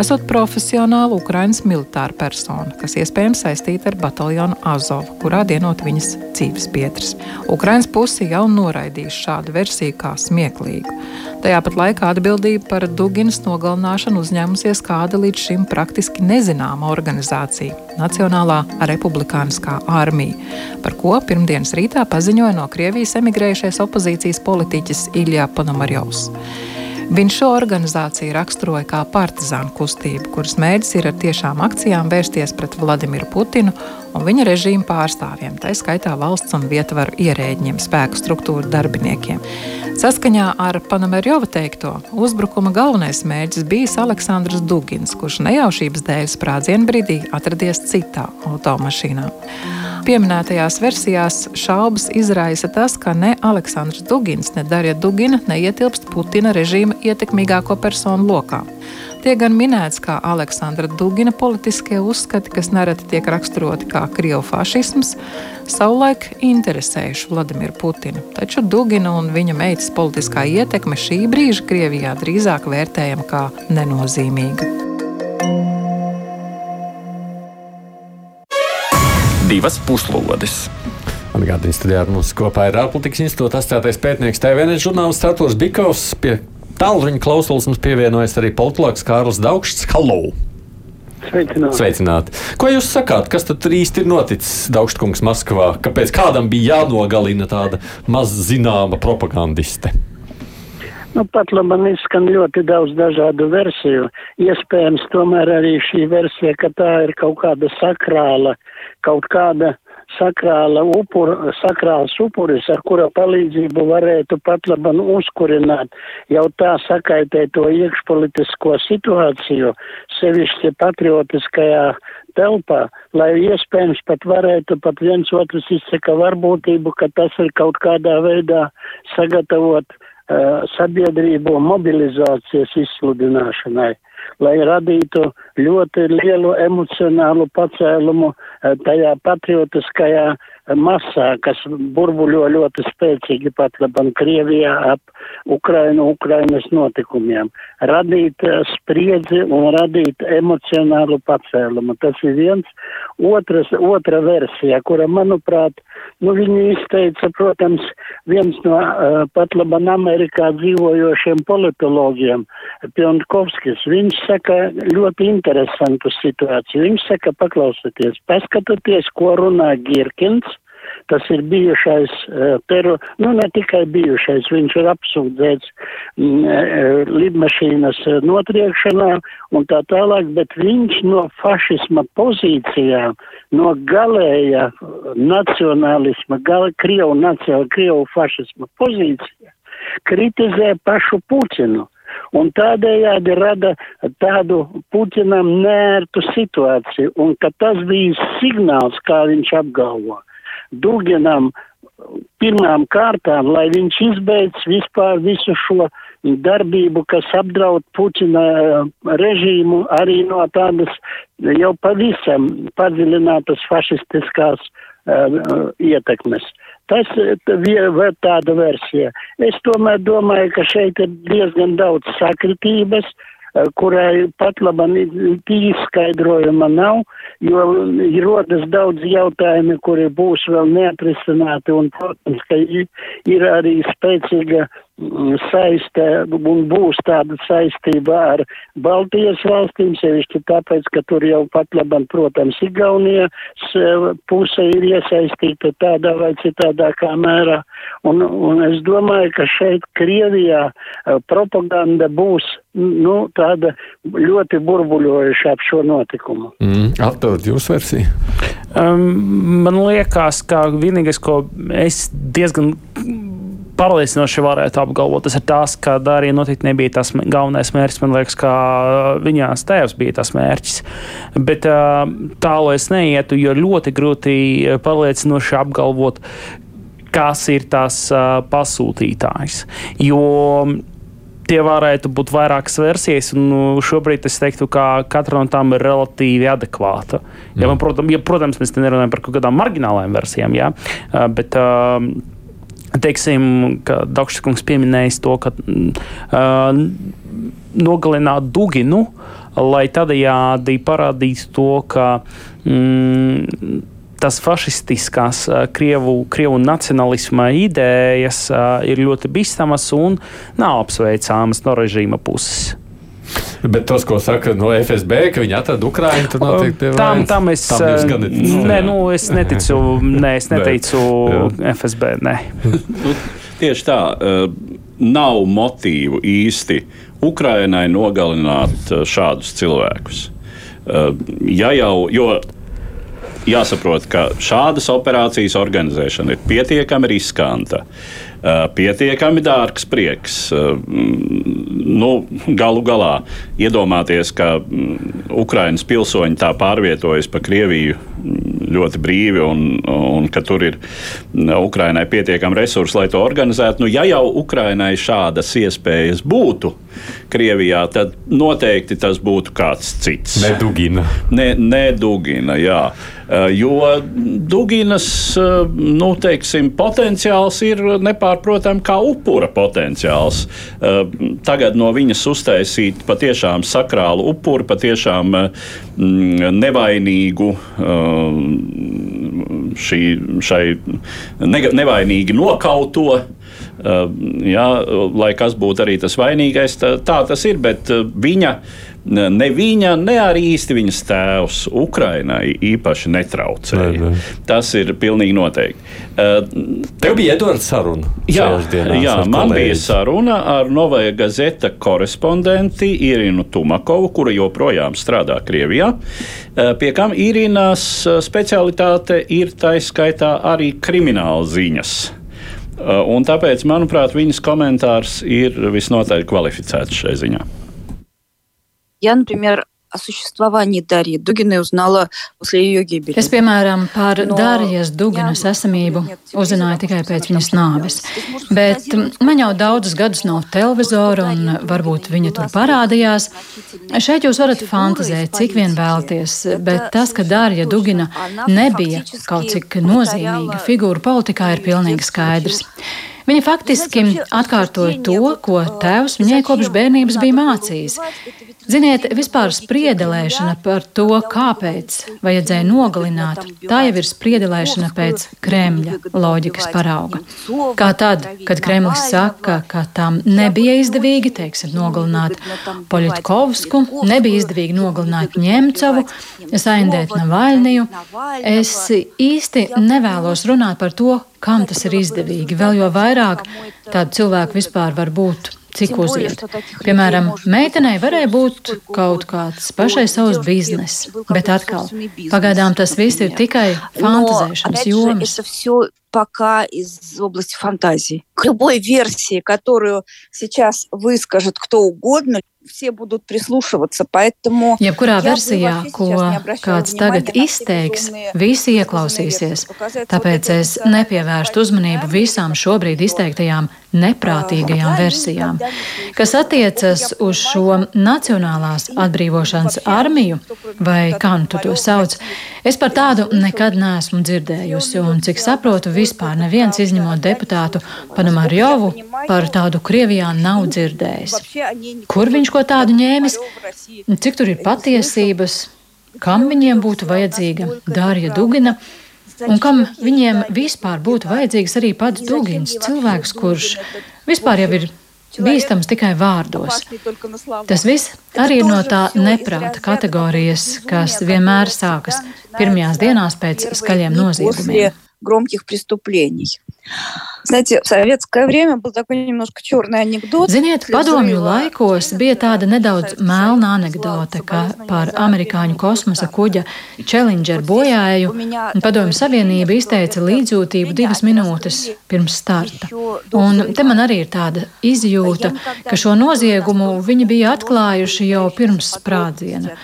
esot profesionāla Ukraiņas militāra persona, kas iespējams saistīta ar bataljonu Azov, kurā dienot viņas dzīves pietras. Ukraiņas puse jau noraidījusi šādu versiju kā smieklīgu. Tajā pat laikā atbildību par Duginas nogalināšanu uzņēmusies kāda līdz šim praktiski nezināma organizācija - Nacionālā republikāniskā armija, par ko pirmdienas rītā paziņoja no Krievijas emigrējušais opozīcijas politiķis Ilija Ponomarjovs. Viņš šo organizāciju raksturoja kā partizānu kustību, kuras mērķis ir ar tiešām akcijām vērsties pret Vladimiru Putinu un viņa režīmu pārstāvjiem, tā skaitā valsts un vietvaru ierēģiem, spēku struktūru darbiniekiem. Saskaņā ar Panamerjova teikto, uzbrukuma galvenais mērķis bijis Aleksandrs Dugins, kurš nejaušības dēļ sprādzienu brīdī atradies citā automašīnā. Pieminētajās versijās šaubas izraisa tas, ka ne Aleksandrs Dugins, ne Darija Dugina neietilpst Putina režīma ietekmīgāko personu lokā. Tiek gan minēts kā Aleksandra Dugina politiskie uzskati, kas nereti tiek raksturoti kā krievu fašisms, savulaik interesējuši Vladimiru Putinu. Taču Dugina un viņa meitas politiskā ietekme šī brīža Krievijā drīzāk vērtējama kā nenozīmīga. Divas puslodes. Man gādījis, studijā ar mums kopā ir ārpolitikas institūta asociētais pētnieks TVN žurnālists Arturs Bikovs. Pie Tālruņa klausulas mums pievienojas arī politologs Kārls Daugšs. Halo! Sveicināti. Sveicināti. Ko jūs sakāt, kas tad īsti ir noticis Daugštkungs Maskavā? Kāpēc kādam bija jānogalina tāda maz zināma propagandiste? Nu, pat labi, man izskan ļoti daudz dažādu versiju. Iespējams, tomēr arī šī versija, ka tā ir kaut kāda sakrāla, kaut kāda sakrāla upur, sakrāls upuris, ar kura palīdzību varētu pat laban uzkurināt. Jau tā sakaitēto iekšpolitisko situāciju, sevišķi patriotiskajā telpā, lai iespējams pat varētu pat viens otrs izsaka varbūtību, ka tas ir kaut kādā veidā sagatavot uh, sabiedrību mobilizācijas izsludināšanai lai radītu ļoti lielu emocionālu pacēlumu eh, tajā patriotiskajā masā, kas burbuļo ļoti spēcīgi pat labam Krievijā ap Ukrainu, Ukrainas notikumiem. Radīt eh, spriedzi un radīt emocionālu pacēlumu. Tas ir viens. Otras, otra versija, kura, manuprāt, nu viņi izteica, protams, viens no uh, pat labam Amerikā dzīvojošiem politologiem, Pionkovskis. Viņš saka ļoti interesantu situāciju. Viņš saka, paklausieties, paskatieties, ko runā Girkins Tas ir bijušais uh, teru, nu ne tikai bijušais, viņš ir apsūdzēts mm, uh, lidmašīnas notriekšanā un tā tālāk, bet viņš no fašisma pozīcijām, no galēja nacionālisma, gal, Krievu nacionāla, Krievu fašisma pozīcija kritizē pašu Putinu un tādējādi rada tādu Putinam nērtu situāciju, un ka tas bija signāls, kā viņš apgalvo. Duginam pirmām kārtām, lai viņš izbeidz vispār visu šo darbību, kas apdraud Putina eh, režīmu arī no tādas jau pavisam padziļinātas fašistiskās uh, ietekmes. Tas ir tāda versija. Es tomēr domāju, ka šeit ir diezgan daudz sakritības, Eh, kurai pat labam izskaidrojuma nav, jo rodas daudz jautājumi, kuri būs vēl neatrisināti, un, protams, ka ir arī spēcīga saiste un būs tāda saistība ar Baltijas valstīm, sevišķi tāpēc, ka tur jau pat labam, protams, Igaunijas puse ir iesaistīta tādā vai citādākā mērā. Un, un es domāju, ka šeit Krievijā eh, propaganda būs nu, tāda ļoti burbuļojuša ap šo notikumu. Mm, Atdod jūsu versiju. Um, man liekas, ka vienīgais, ko es diezgan pārliecinoši varētu apgalvot, tas ir tas, ka Dārija noteikti nebija tas galvenais mērķis. Man liekas, ka viņās tēvs bija tas mērķis. Bet tālu es neietu, jo ļoti grūti pārliecinoši apgalvot, kas ir tas pasūtītājs. Jo tie varētu būt vairākas versijas, un nu, šobrīd es teiktu, ka katra no tām ir relatīvi adekvāta. Ja, man, protams, ja, protams, mēs nerunājam par kaut kādām marginālām versijām, jā, bet uh, Teiksim, ka Dakškungs pieminējis to, ka uh, nogalināt Duginu, lai tādējādi parādītu to, ka mm, tas fašistiskās Krievu, Krievu nacionālisma idejas ir ļoti bīstamas un nav apsveicamas no režīma puses. Bet tas, ko saka no FSB, ka viņi atrada Ukraiņu, tur noteikti ir. Tam, tam es, tam nē, nu, es neticu, nē, es neteicu FSB. Nē. Nu, tieši tā. Nav motīvu īsti Ukrainai nogalināt šādus cilvēkus. Ja jau, jo jāsaprot, ka šādas operācijas organizēšana ir pietiekami riskanta. Pietiekami dārgs prieks. Nu, galu galā iedomāties, ka Ukraiņas pilsoņi tā pārvietojas pa Krieviju ļoti brīvi un, un ka tur ir Ukraiņai pietiekami resursi, lai to organizētu. Nu, ja jau Ukraiņai šādas iespējas būtu Krievijā, tad noteikti tas būtu kāds cits. Nedugina. Ne, nedugina, jā. Jo Duginas nu, teiksim, potenciāls ir nepārprotami kā upura potenciāls. Tagad no viņas uztaisīt patiešām sakrālu upuru, patiešām nevainīgu šī, šai nevainīgi nokauto. Uh, jā, lai kas būtu arī tas vainīgais, tā, tā tas ir. Bet uh, viņa, ne viņa, ne arī īsti viņas tēvs Ukrainai īpaši netraucēja. Ne, ne. Tas ir pilnīgi noteikti. Tev bija Edvards saruna. Jā, jā man kolēģi. bija saruna ar Novaja Gazeta korespondenti Irinu Tumakovu, kura joprojām strādā Krievijā. Pie kam Irinas specialitāte ir taiskaitā arī krimināla ziņas. Un tāpēc, manuprāt, viņas komentārs ir visnotaļ kvalificēts šai ziņā. Я, например, о существовании Дарьи Дугиной узнала после ее гибели. Es, piemēram, par Darijas Duginas esamību uzzināju tikai pēc viņas nāves. Bet man jau daudzus gadus nav televizora, un varbūt viņa tur parādījās. Šeit jūs varat fantazēt, cik vien vēlties, bet tas, ka Darija Dugina nebija kaut cik nozīmīga figūra politikā, ir pilnīgi skaidrs. Viņa faktiski atkārtoja to, ko tēvs viņai kopš bērnības bija mācījis. Ziniet, vispār spriedelēšana par to, kāpēc vajadzēja nogalināt, tā jau ir spriedelēšana pēc Kremļa loģikas parauga. Kā tad, kad Kremlis saka, ka tam nebija izdevīgi, teiksim, nogalināt Poļitkovsku, nebija izdevīgi nogalināt Ņemcovu, saindēt Navaļniju, es īsti nevēlos runāt par to, kam tas ir izdevīgi. Vēl jo vairāk tādu cilvēku vispār var būt cik uziet. Piemēram, meitenei varēja būt kaut kāds pašai savs bizness, bet atkal, pagaidām tas viss ir tikai fantazēšanas jomas пока из области фантазии. К любой версии, которую сейчас выскажет кто угодно, все будут прислушиваться. Поэтому Jebkurā versijā, ko kāds tagad izteiks, visi ieklausīsies. Tāpēc es nepievērstu uzmanību visām šobrīd izteiktajām neprātīgajām versijām. Kas attiecas uz šo Nacionālās atbrīvošanas armiju, vai kā nu tu to sauc, es par tādu nekad neesmu dzirdējusi, un cik saprotu, vispār neviens izņemot deputātu Panamarjovu par tādu Krievijā nav dzirdējis. Kur viņš ko tādu ņēmis? Cik tur ir patiesības? Kam viņiem būtu vajadzīga Dārija Dugina? Un kam viņiem vispār būtu vajadzīgs arī pats Dugins, cilvēks, kurš vispār jau ir bīstams tikai vārdos. Tas viss arī ir no tā neprāta kategorijas, kas vienmēr sākas pirmajās dienās pēc skaļiem noziegumiem. Громких преступлений. Знаете, в советское время был такой немножко черный анекдот. Ziniet, padomju laikos bija tāda nedaudz melna anekdote, ka par amerikāņu kosmosa kuģa Challenger bojāju padomju savienība izteica līdzjūtību divas minūtes pirms starta. Un te man arī ir tāda izjūta, ka šo noziegumu viņi bija atklājuši jau pirms sprādziena.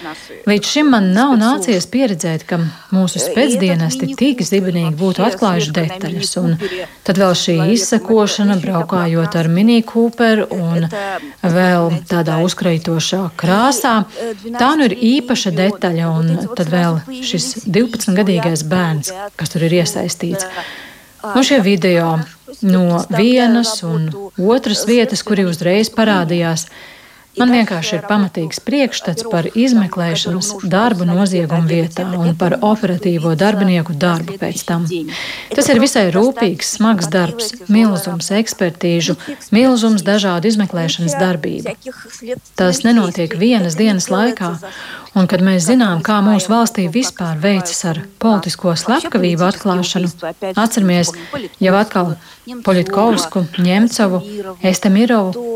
Līdz šim man nav nācies pieredzēt, ka mūsu spēcdienesti tik zibenīgi būtu atklājuši detaļas. Un tad vēl šī izsekošana, braukājot ar mini Cooper un vēl tādā uzkraitošā krāsā, tā nu ir īpaša detaļa. Un tad vēl šis 12-gadīgais bērns, kas tur ir iesaistīts. Nu, šie video no vienas un otras vietas, kuri uzreiz parādījās, Man vienkārši ir pamatīgs priekšstats par izmeklēšanas darbu noziegumu vietā un par operatīvo darbinieku darbu pēc tam. Tas ir visai rūpīgs, smags darbs, milzums ekspertīžu, milzums dažādu izmeklēšanas darbību. Tas nenotiek vienas dienas laikā, Un kad mēs zinām, kā mūsu valstī vispār veicas ar politisko slepkavību atklāšanu, atceramies jau atkal Poļitkovsku, Ņemcovu, Estemirovu,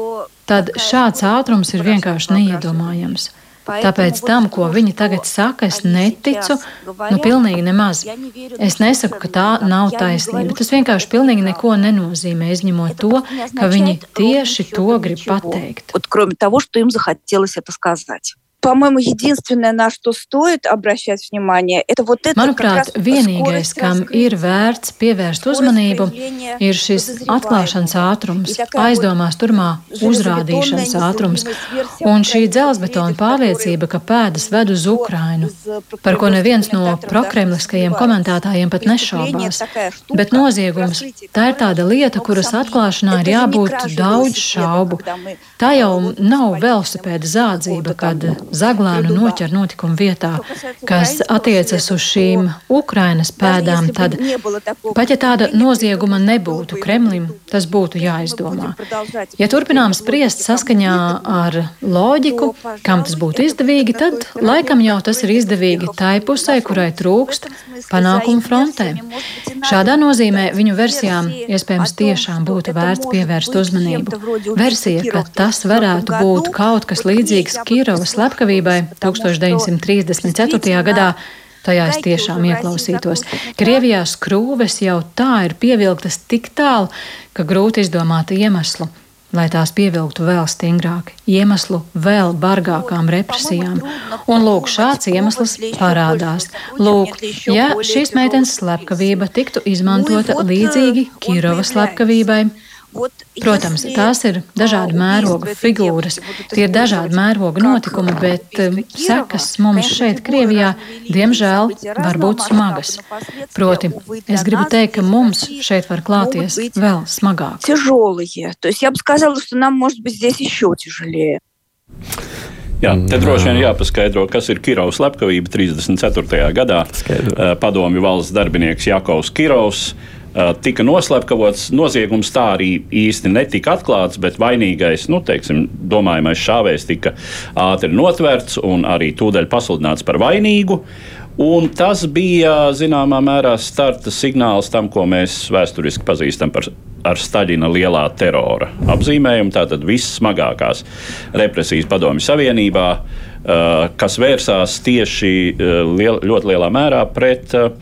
tad šāds ātrums ir vienkārši neiedomājams. Tāpēc tam, ko viņi tagad saka, es neticu, nu, pilnīgi nemaz. Es nesaku, ka tā nav taisnība. Tas vienkārši pilnīgi neko nenozīmē, izņemot to, ka viņi tieši to grib pateikt. Кроме того, что им захотелось это сказать. По-моему, единственное, на что стоит обращать внимание, это вот это. Manuprāt, vienīgais, kam ir vērts pievērst uzmanību, ir šis atklāšanas ātrums, aizdomās turmā uzrādīšanas ātrums un šī dzelzbetona pārliecība, ka pēdas ved uz Ukrainu, par ko neviens no prokremliskajiem komentētājiem pat nešaubās. Bet noziegums tā ir tāda lieta, kuras atklāšanā ir jābūt daudz šaubu. Tā jau nav velosipēda zādzība, kad Zaglānu noķer notikumu vietā, kas attiecas uz šīm Ukrainas pēdām, tad pat ja tāda nozieguma nebūtu Kremlim, tas būtu jāizdomā. Ja turpinām spriest saskaņā ar loģiku, kam tas būtu izdevīgi, tad laikam jau tas ir izdevīgi tai pusē, kurai trūkst panākumu frontē. Šādā nozīmē viņu versijām iespējams tiešām būtu vērts pievērst uzmanību. Versija, ka tas varētu būt kaut kas līdzīgs Kirovas slepkavības, slepkavībai 1934. gadā. Tajā es tiešām ieklausītos. Krievijā skrūves jau tā ir pievilktas tik tālu, ka grūti izdomāt iemeslu, lai tās pievilktu vēl stingrāk, iemeslu vēl bargākām represijām. Un lūk, šāds iemesls parādās. Lūk, ja šīs meitenes slepkavība tiktu izmantota līdzīgi Kirovas slepkavībai, Protams, tās ir dažādi mēroga figūras, tie ir dažādi mēroga notikumi, bet sekas um, mums šeit, Krievijā, diemžēl var būt smagas. Proti, es gribu teikt, ka mums šeit var klāties vēl smagāk. Jā, te droši vien jāpaskaidro, kas ir Kirovs slepkavība 34. gadā. Uh, padomju valsts darbinieks Jakovs Kirovs tika noslepkavots. Noziegums tā arī īsti netika atklāts, bet vainīgais, nu, teiksim, domājamais šāvējs tika ātri notverts un arī tūdaļ pasludināts par vainīgu. Un tas bija zināmā mērā starta signāls tam, ko mēs vēsturiski pazīstam par ar Staļina lielā terora apzīmējumu. Tātad vissmagākās represijas Padomju Savienībā, kas vērsās tieši liel, ļoti lielā mērā pret uh,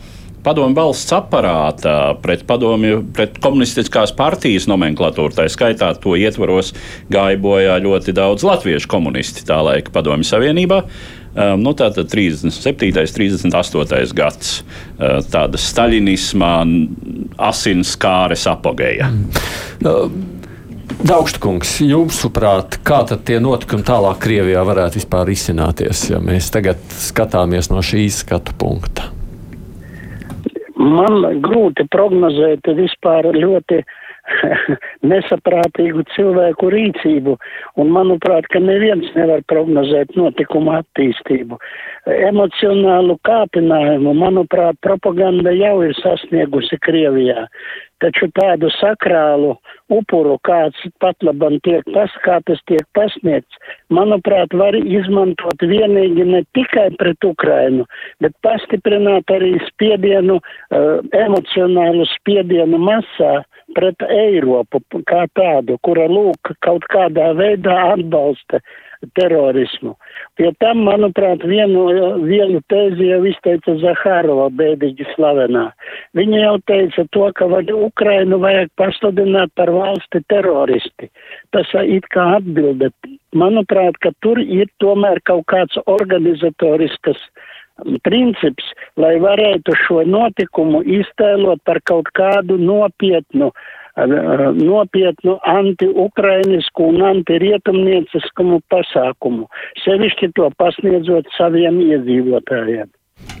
padomju valsts aparātā, pret, padomju, pret komunistiskās partijas nomenklatūru. Tā skaitā to ietvaros gāja bojā ļoti daudz latviešu komunisti tā laika Padomju Savienībā. Um, nu, tā tad 37. un 38. gads uh, tāda staļinismā, asins kāres apogēja. Mm. Uh, Daugstkungs, jūsuprāt, kā tad tie notikumi tālāk Krievijā varētu vispār izcināties, ja mēs tagad skatāmies no šīs skatu punkta? Man grūti prognozēt vispār ļoti nesaprātīgu cilvēku rīcību, un manuprāt, ka neviens nevar prognozēt notikumu attīstību. Emocionālu kāpinājumu, manuprāt, propaganda jau ir sasniegusi Krievijā, taču tādu sakrālu upuru, kāds pat labam tiek pas, kā tas tiek pasniegts, manuprāt, var izmantot vienīgi ne tikai pret Ukrainu, bet pastiprināt arī spiedienu, uh, emocionālu spiedienu masā pret Eiropu kā tādu, kura lūk kaut kādā veidā atbalsta terorismu. Pie tam, manuprāt, vienu, vienu tēzi jau izteica Zahārova bēdīgi slavenā. Viņa jau teica to, ka Ukrainu vajag pasludināt par valsti teroristi. Tas it kā atbilde. Manuprāt, ka tur ir tomēr kaut kāds organizatoriskas princips, lai varētu šo notikumu iztēlot par kaut kādu nopietnu uh, nopietnu anti-ukrainisku un anti-rietumnieciskumu pasākumu, sevišķi to pasniedzot saviem iedzīvotājiem.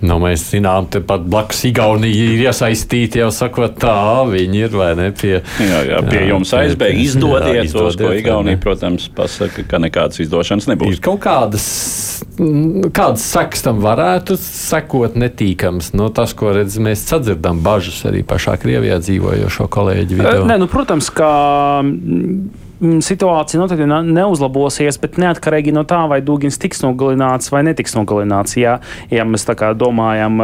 Nu, mēs zinām, ka pat blakus Igaunija ir iesaistīta jau sakot, tā viņi ir vai ne pie, jā, jā, pie jā, jums aizbēga izdodiet jā, tos, ko Igaunija, protams, pasaka, ka nekādas izdošanas nebūs. Ir kaut kādas, kādas sekas tam varētu sekot netīkams. No tas, ko redz, mēs sadzirdam bažas arī pašā Krievijā dzīvojošo kolēģi vidū. Nē, nu, protams, ka situācija noteikti neuzlabosies, bet neatkarīgi no tā, vai Dūgins tiks nogalināts vai netiks nogalināts. Ja, ja mēs tā kā domājam.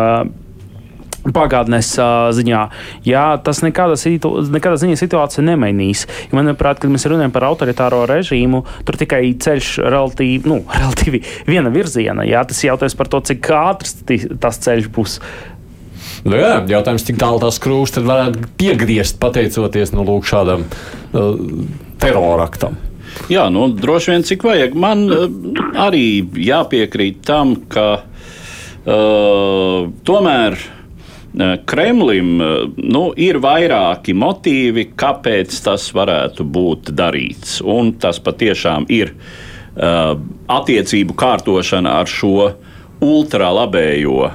Pagātnes uh, ziņā, jā, tas nekādā, situ, nekādā ziņā situācija nemainīs. Jo, manuprāt, kad mēs runājam par autoritāro režīmu, tur tikai ceļš relatīvi, nu, relatīvi viena virziena. Jā, tas jautājums par to, cik ātrs tas ceļš būs. Nu, jā, jautājums, cik tālu tās krūšas varētu piegriezt pateicoties nu, lūk, šādam uh, teroraktam. Jā, nu, droši vien cik vajag. Man uh, arī jāpiekrīt tam, ka uh, tomēr uh, Kremlim uh, nu, ir vairāki motīvi, kāpēc tas varētu būt darīts. Un tas patiešām ir uh, attiecību kārtošana ar šo uh, ultralabējo uh,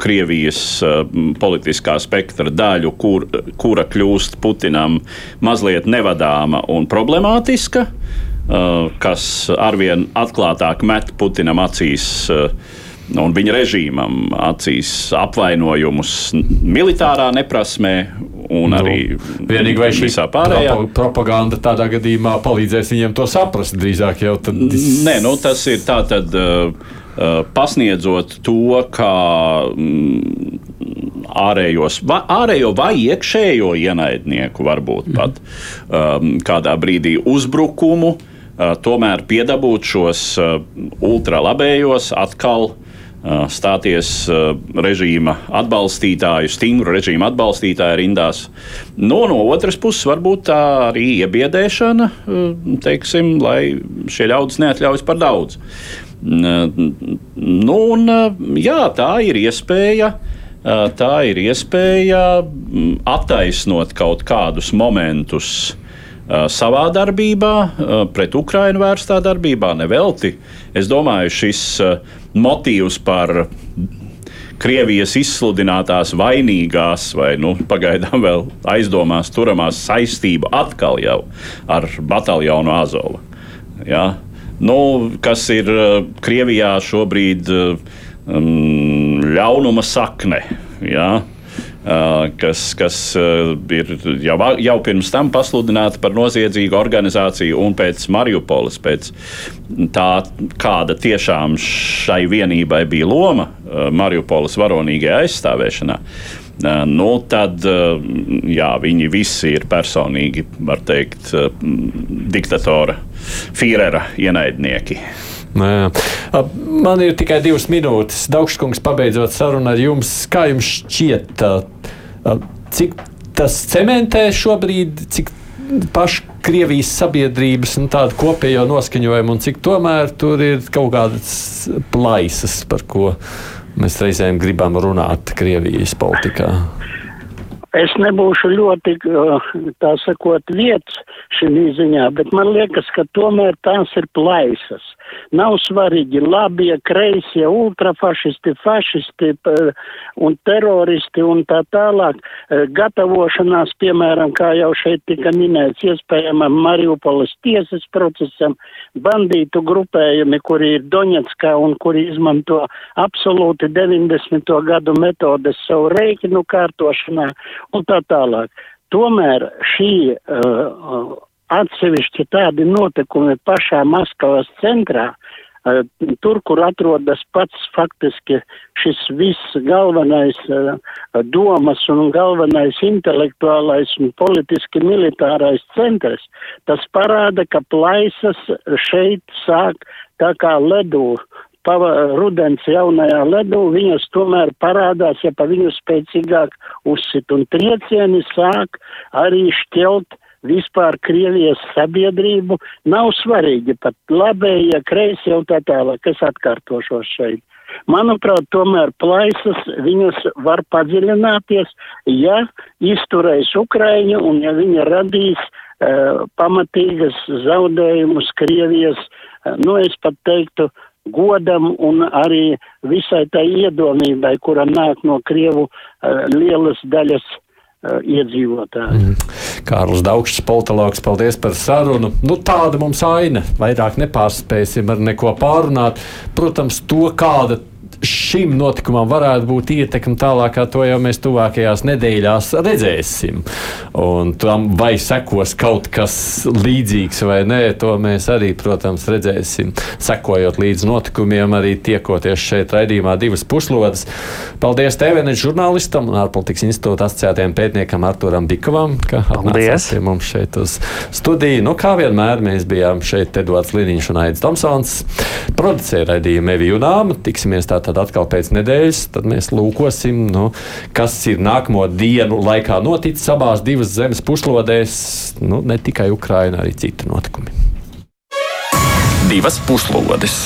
Krievijas uh, politiskā spektra daļu, kur, kura kļūst Putinam mazliet nevadāma un problemātiska, uh, kas arvien atklātāk met Putinam acīs. Uh, un viņa režīmam acīs apvainojumus militārā neprasmē. Un nu, arī vienīgi vai šī pārējā propaganda tādā gadījumā palīdzēs viņiem to saprast drīzāk jau tad. Nē, nu tas ir tā tad. Uh, pasniedzot to, kā mm, ārējos, va, ārējo vai iekšējo ienaidnieku, varbūt pat um, kādā brīdī uzbrukumu, uh, tomēr piedabūt šos uh, ultralabējos atkal uh, stāties režīma atbalstītāju, stingru režīma atbalstītāju rindās. No, nu, no otras puses, varbūt tā arī iebiedēšana, teiksim, lai šie ļaudis neatļaujas par daudz. Nu, un, jā, tā ir iespēja. Tā ir iespēja attaisnot kaut kādus momentus savā darbībā, pret Ukrajinu vērstā darbībā, nevelti. Es domāju, šis motīvs par Krievijas izsludinātās vainīgās, vai nu, pagaidām vēl aizdomās turamās saistību atkal jau ar bataljonu Azovu. Ja? Nu, kas ir eh, Krievijā šobrīd eh, um, ļaunuma sakne. Ja? Uh, kas, kas uh, ir jau, jau pirms tam pasludināta par noziedzīgu organizāciju, un pēc Mariupoles, pēc tā, kāda tiešām šai vienībai bija loma uh, Mariupoles varonīgajā aizstāvēšanā. Nu, tad jā, viņi visi ir personīgi, var teikt, diktatora Fīrera ienaidnieki. Nē. Man ir tikai divas minūtes. Daugškungs, pabeidzot sarunu ar jums, kā jums šķiet, cik tas cementē šobrīd, cik pašu Krievijas sabiedrības tādu kopējo noskaņojumu, un cik tomēr tur ir kaut kādas plaisas, par ko mēs reizēm gribam runāt Krievijas politikā. Es nebūšu ļoti, tā sakot, vietas šī ziņā, bet man liekas, ka tomēr tās ir plaisas. Nav svarīgi labie, kreisie, ultrafašisti, fašisti un teroristi un tā tālāk. E, gatavošanās, piemēram, kā jau šeit tika minēts, iespējamam Mariupoles tiesas procesam, bandītu grupējumi, kuri ir Doņetskā un kuri izmanto absolūti 90. gadu metodes savu reikinu kārtošanā un tā tālāk. Tomēr šī uh, atsevišķi tādi notikumi pašā Maskavas centrā, uh, tur, kur atrodas pats faktiski šis viss galvenais uh, domas un galvenais intelektuālais un politiski militārais centrs, tas parāda, ka plaisas šeit sāk tā kā ledu pava, rudens jaunajā ledū, viņas tomēr parādās, ja pa viņu spēcīgāk uzsit. Un triecieni sāk arī šķelt vispār Krievijas sabiedrību. Nav svarīgi pat labējie, kreisi jau tā tālāk, es atkārtošos šeit. Manuprāt, tomēr plaisas viņas var padziļināties, ja izturēs Ukraiņu un ja viņa radīs uh, pamatīgas zaudējumus Krievijas, uh, nu es pat teiktu, godam un arī visai tai iedomībai, kura nāk no Krievu uh, lielas daļas uh, iedzīvotāju. Mm. Kārlis Daugšs, politologs, paldies par sarunu. Nu, tāda mums aina. Vairāk nepārspēsim ar neko pārunāt. Protams, to kāda šim notikumam varētu būt ietekme tālāk, to jau mēs tuvākajās nedēļās redzēsim. Un tam vai sekos kaut kas līdzīgs vai nē, to mēs arī, protams, redzēsim. Sekojot līdz notikumiem, arī tiekoties šeit raidījumā divas puslodes. Paldies TVN žurnālistam un ārpolitikas institūta asociētajam pētniekam Arturam Bikovam, ka atnācāt pie mums šeit uz studiju. Nu, kā vienmēr mēs bijām šeit Edvards Liniņš un Aits Tomsons. Producēja raidījumu Evi Junām. Tiksimies tātad tad atkal pēc nedēļas mēs lūkosim, nu, kas ir nākamo dienu laikā noticis abās divas zemes puslodēs, nu, ne tikai Ukraina, arī citi notikumi. Divas puslodes!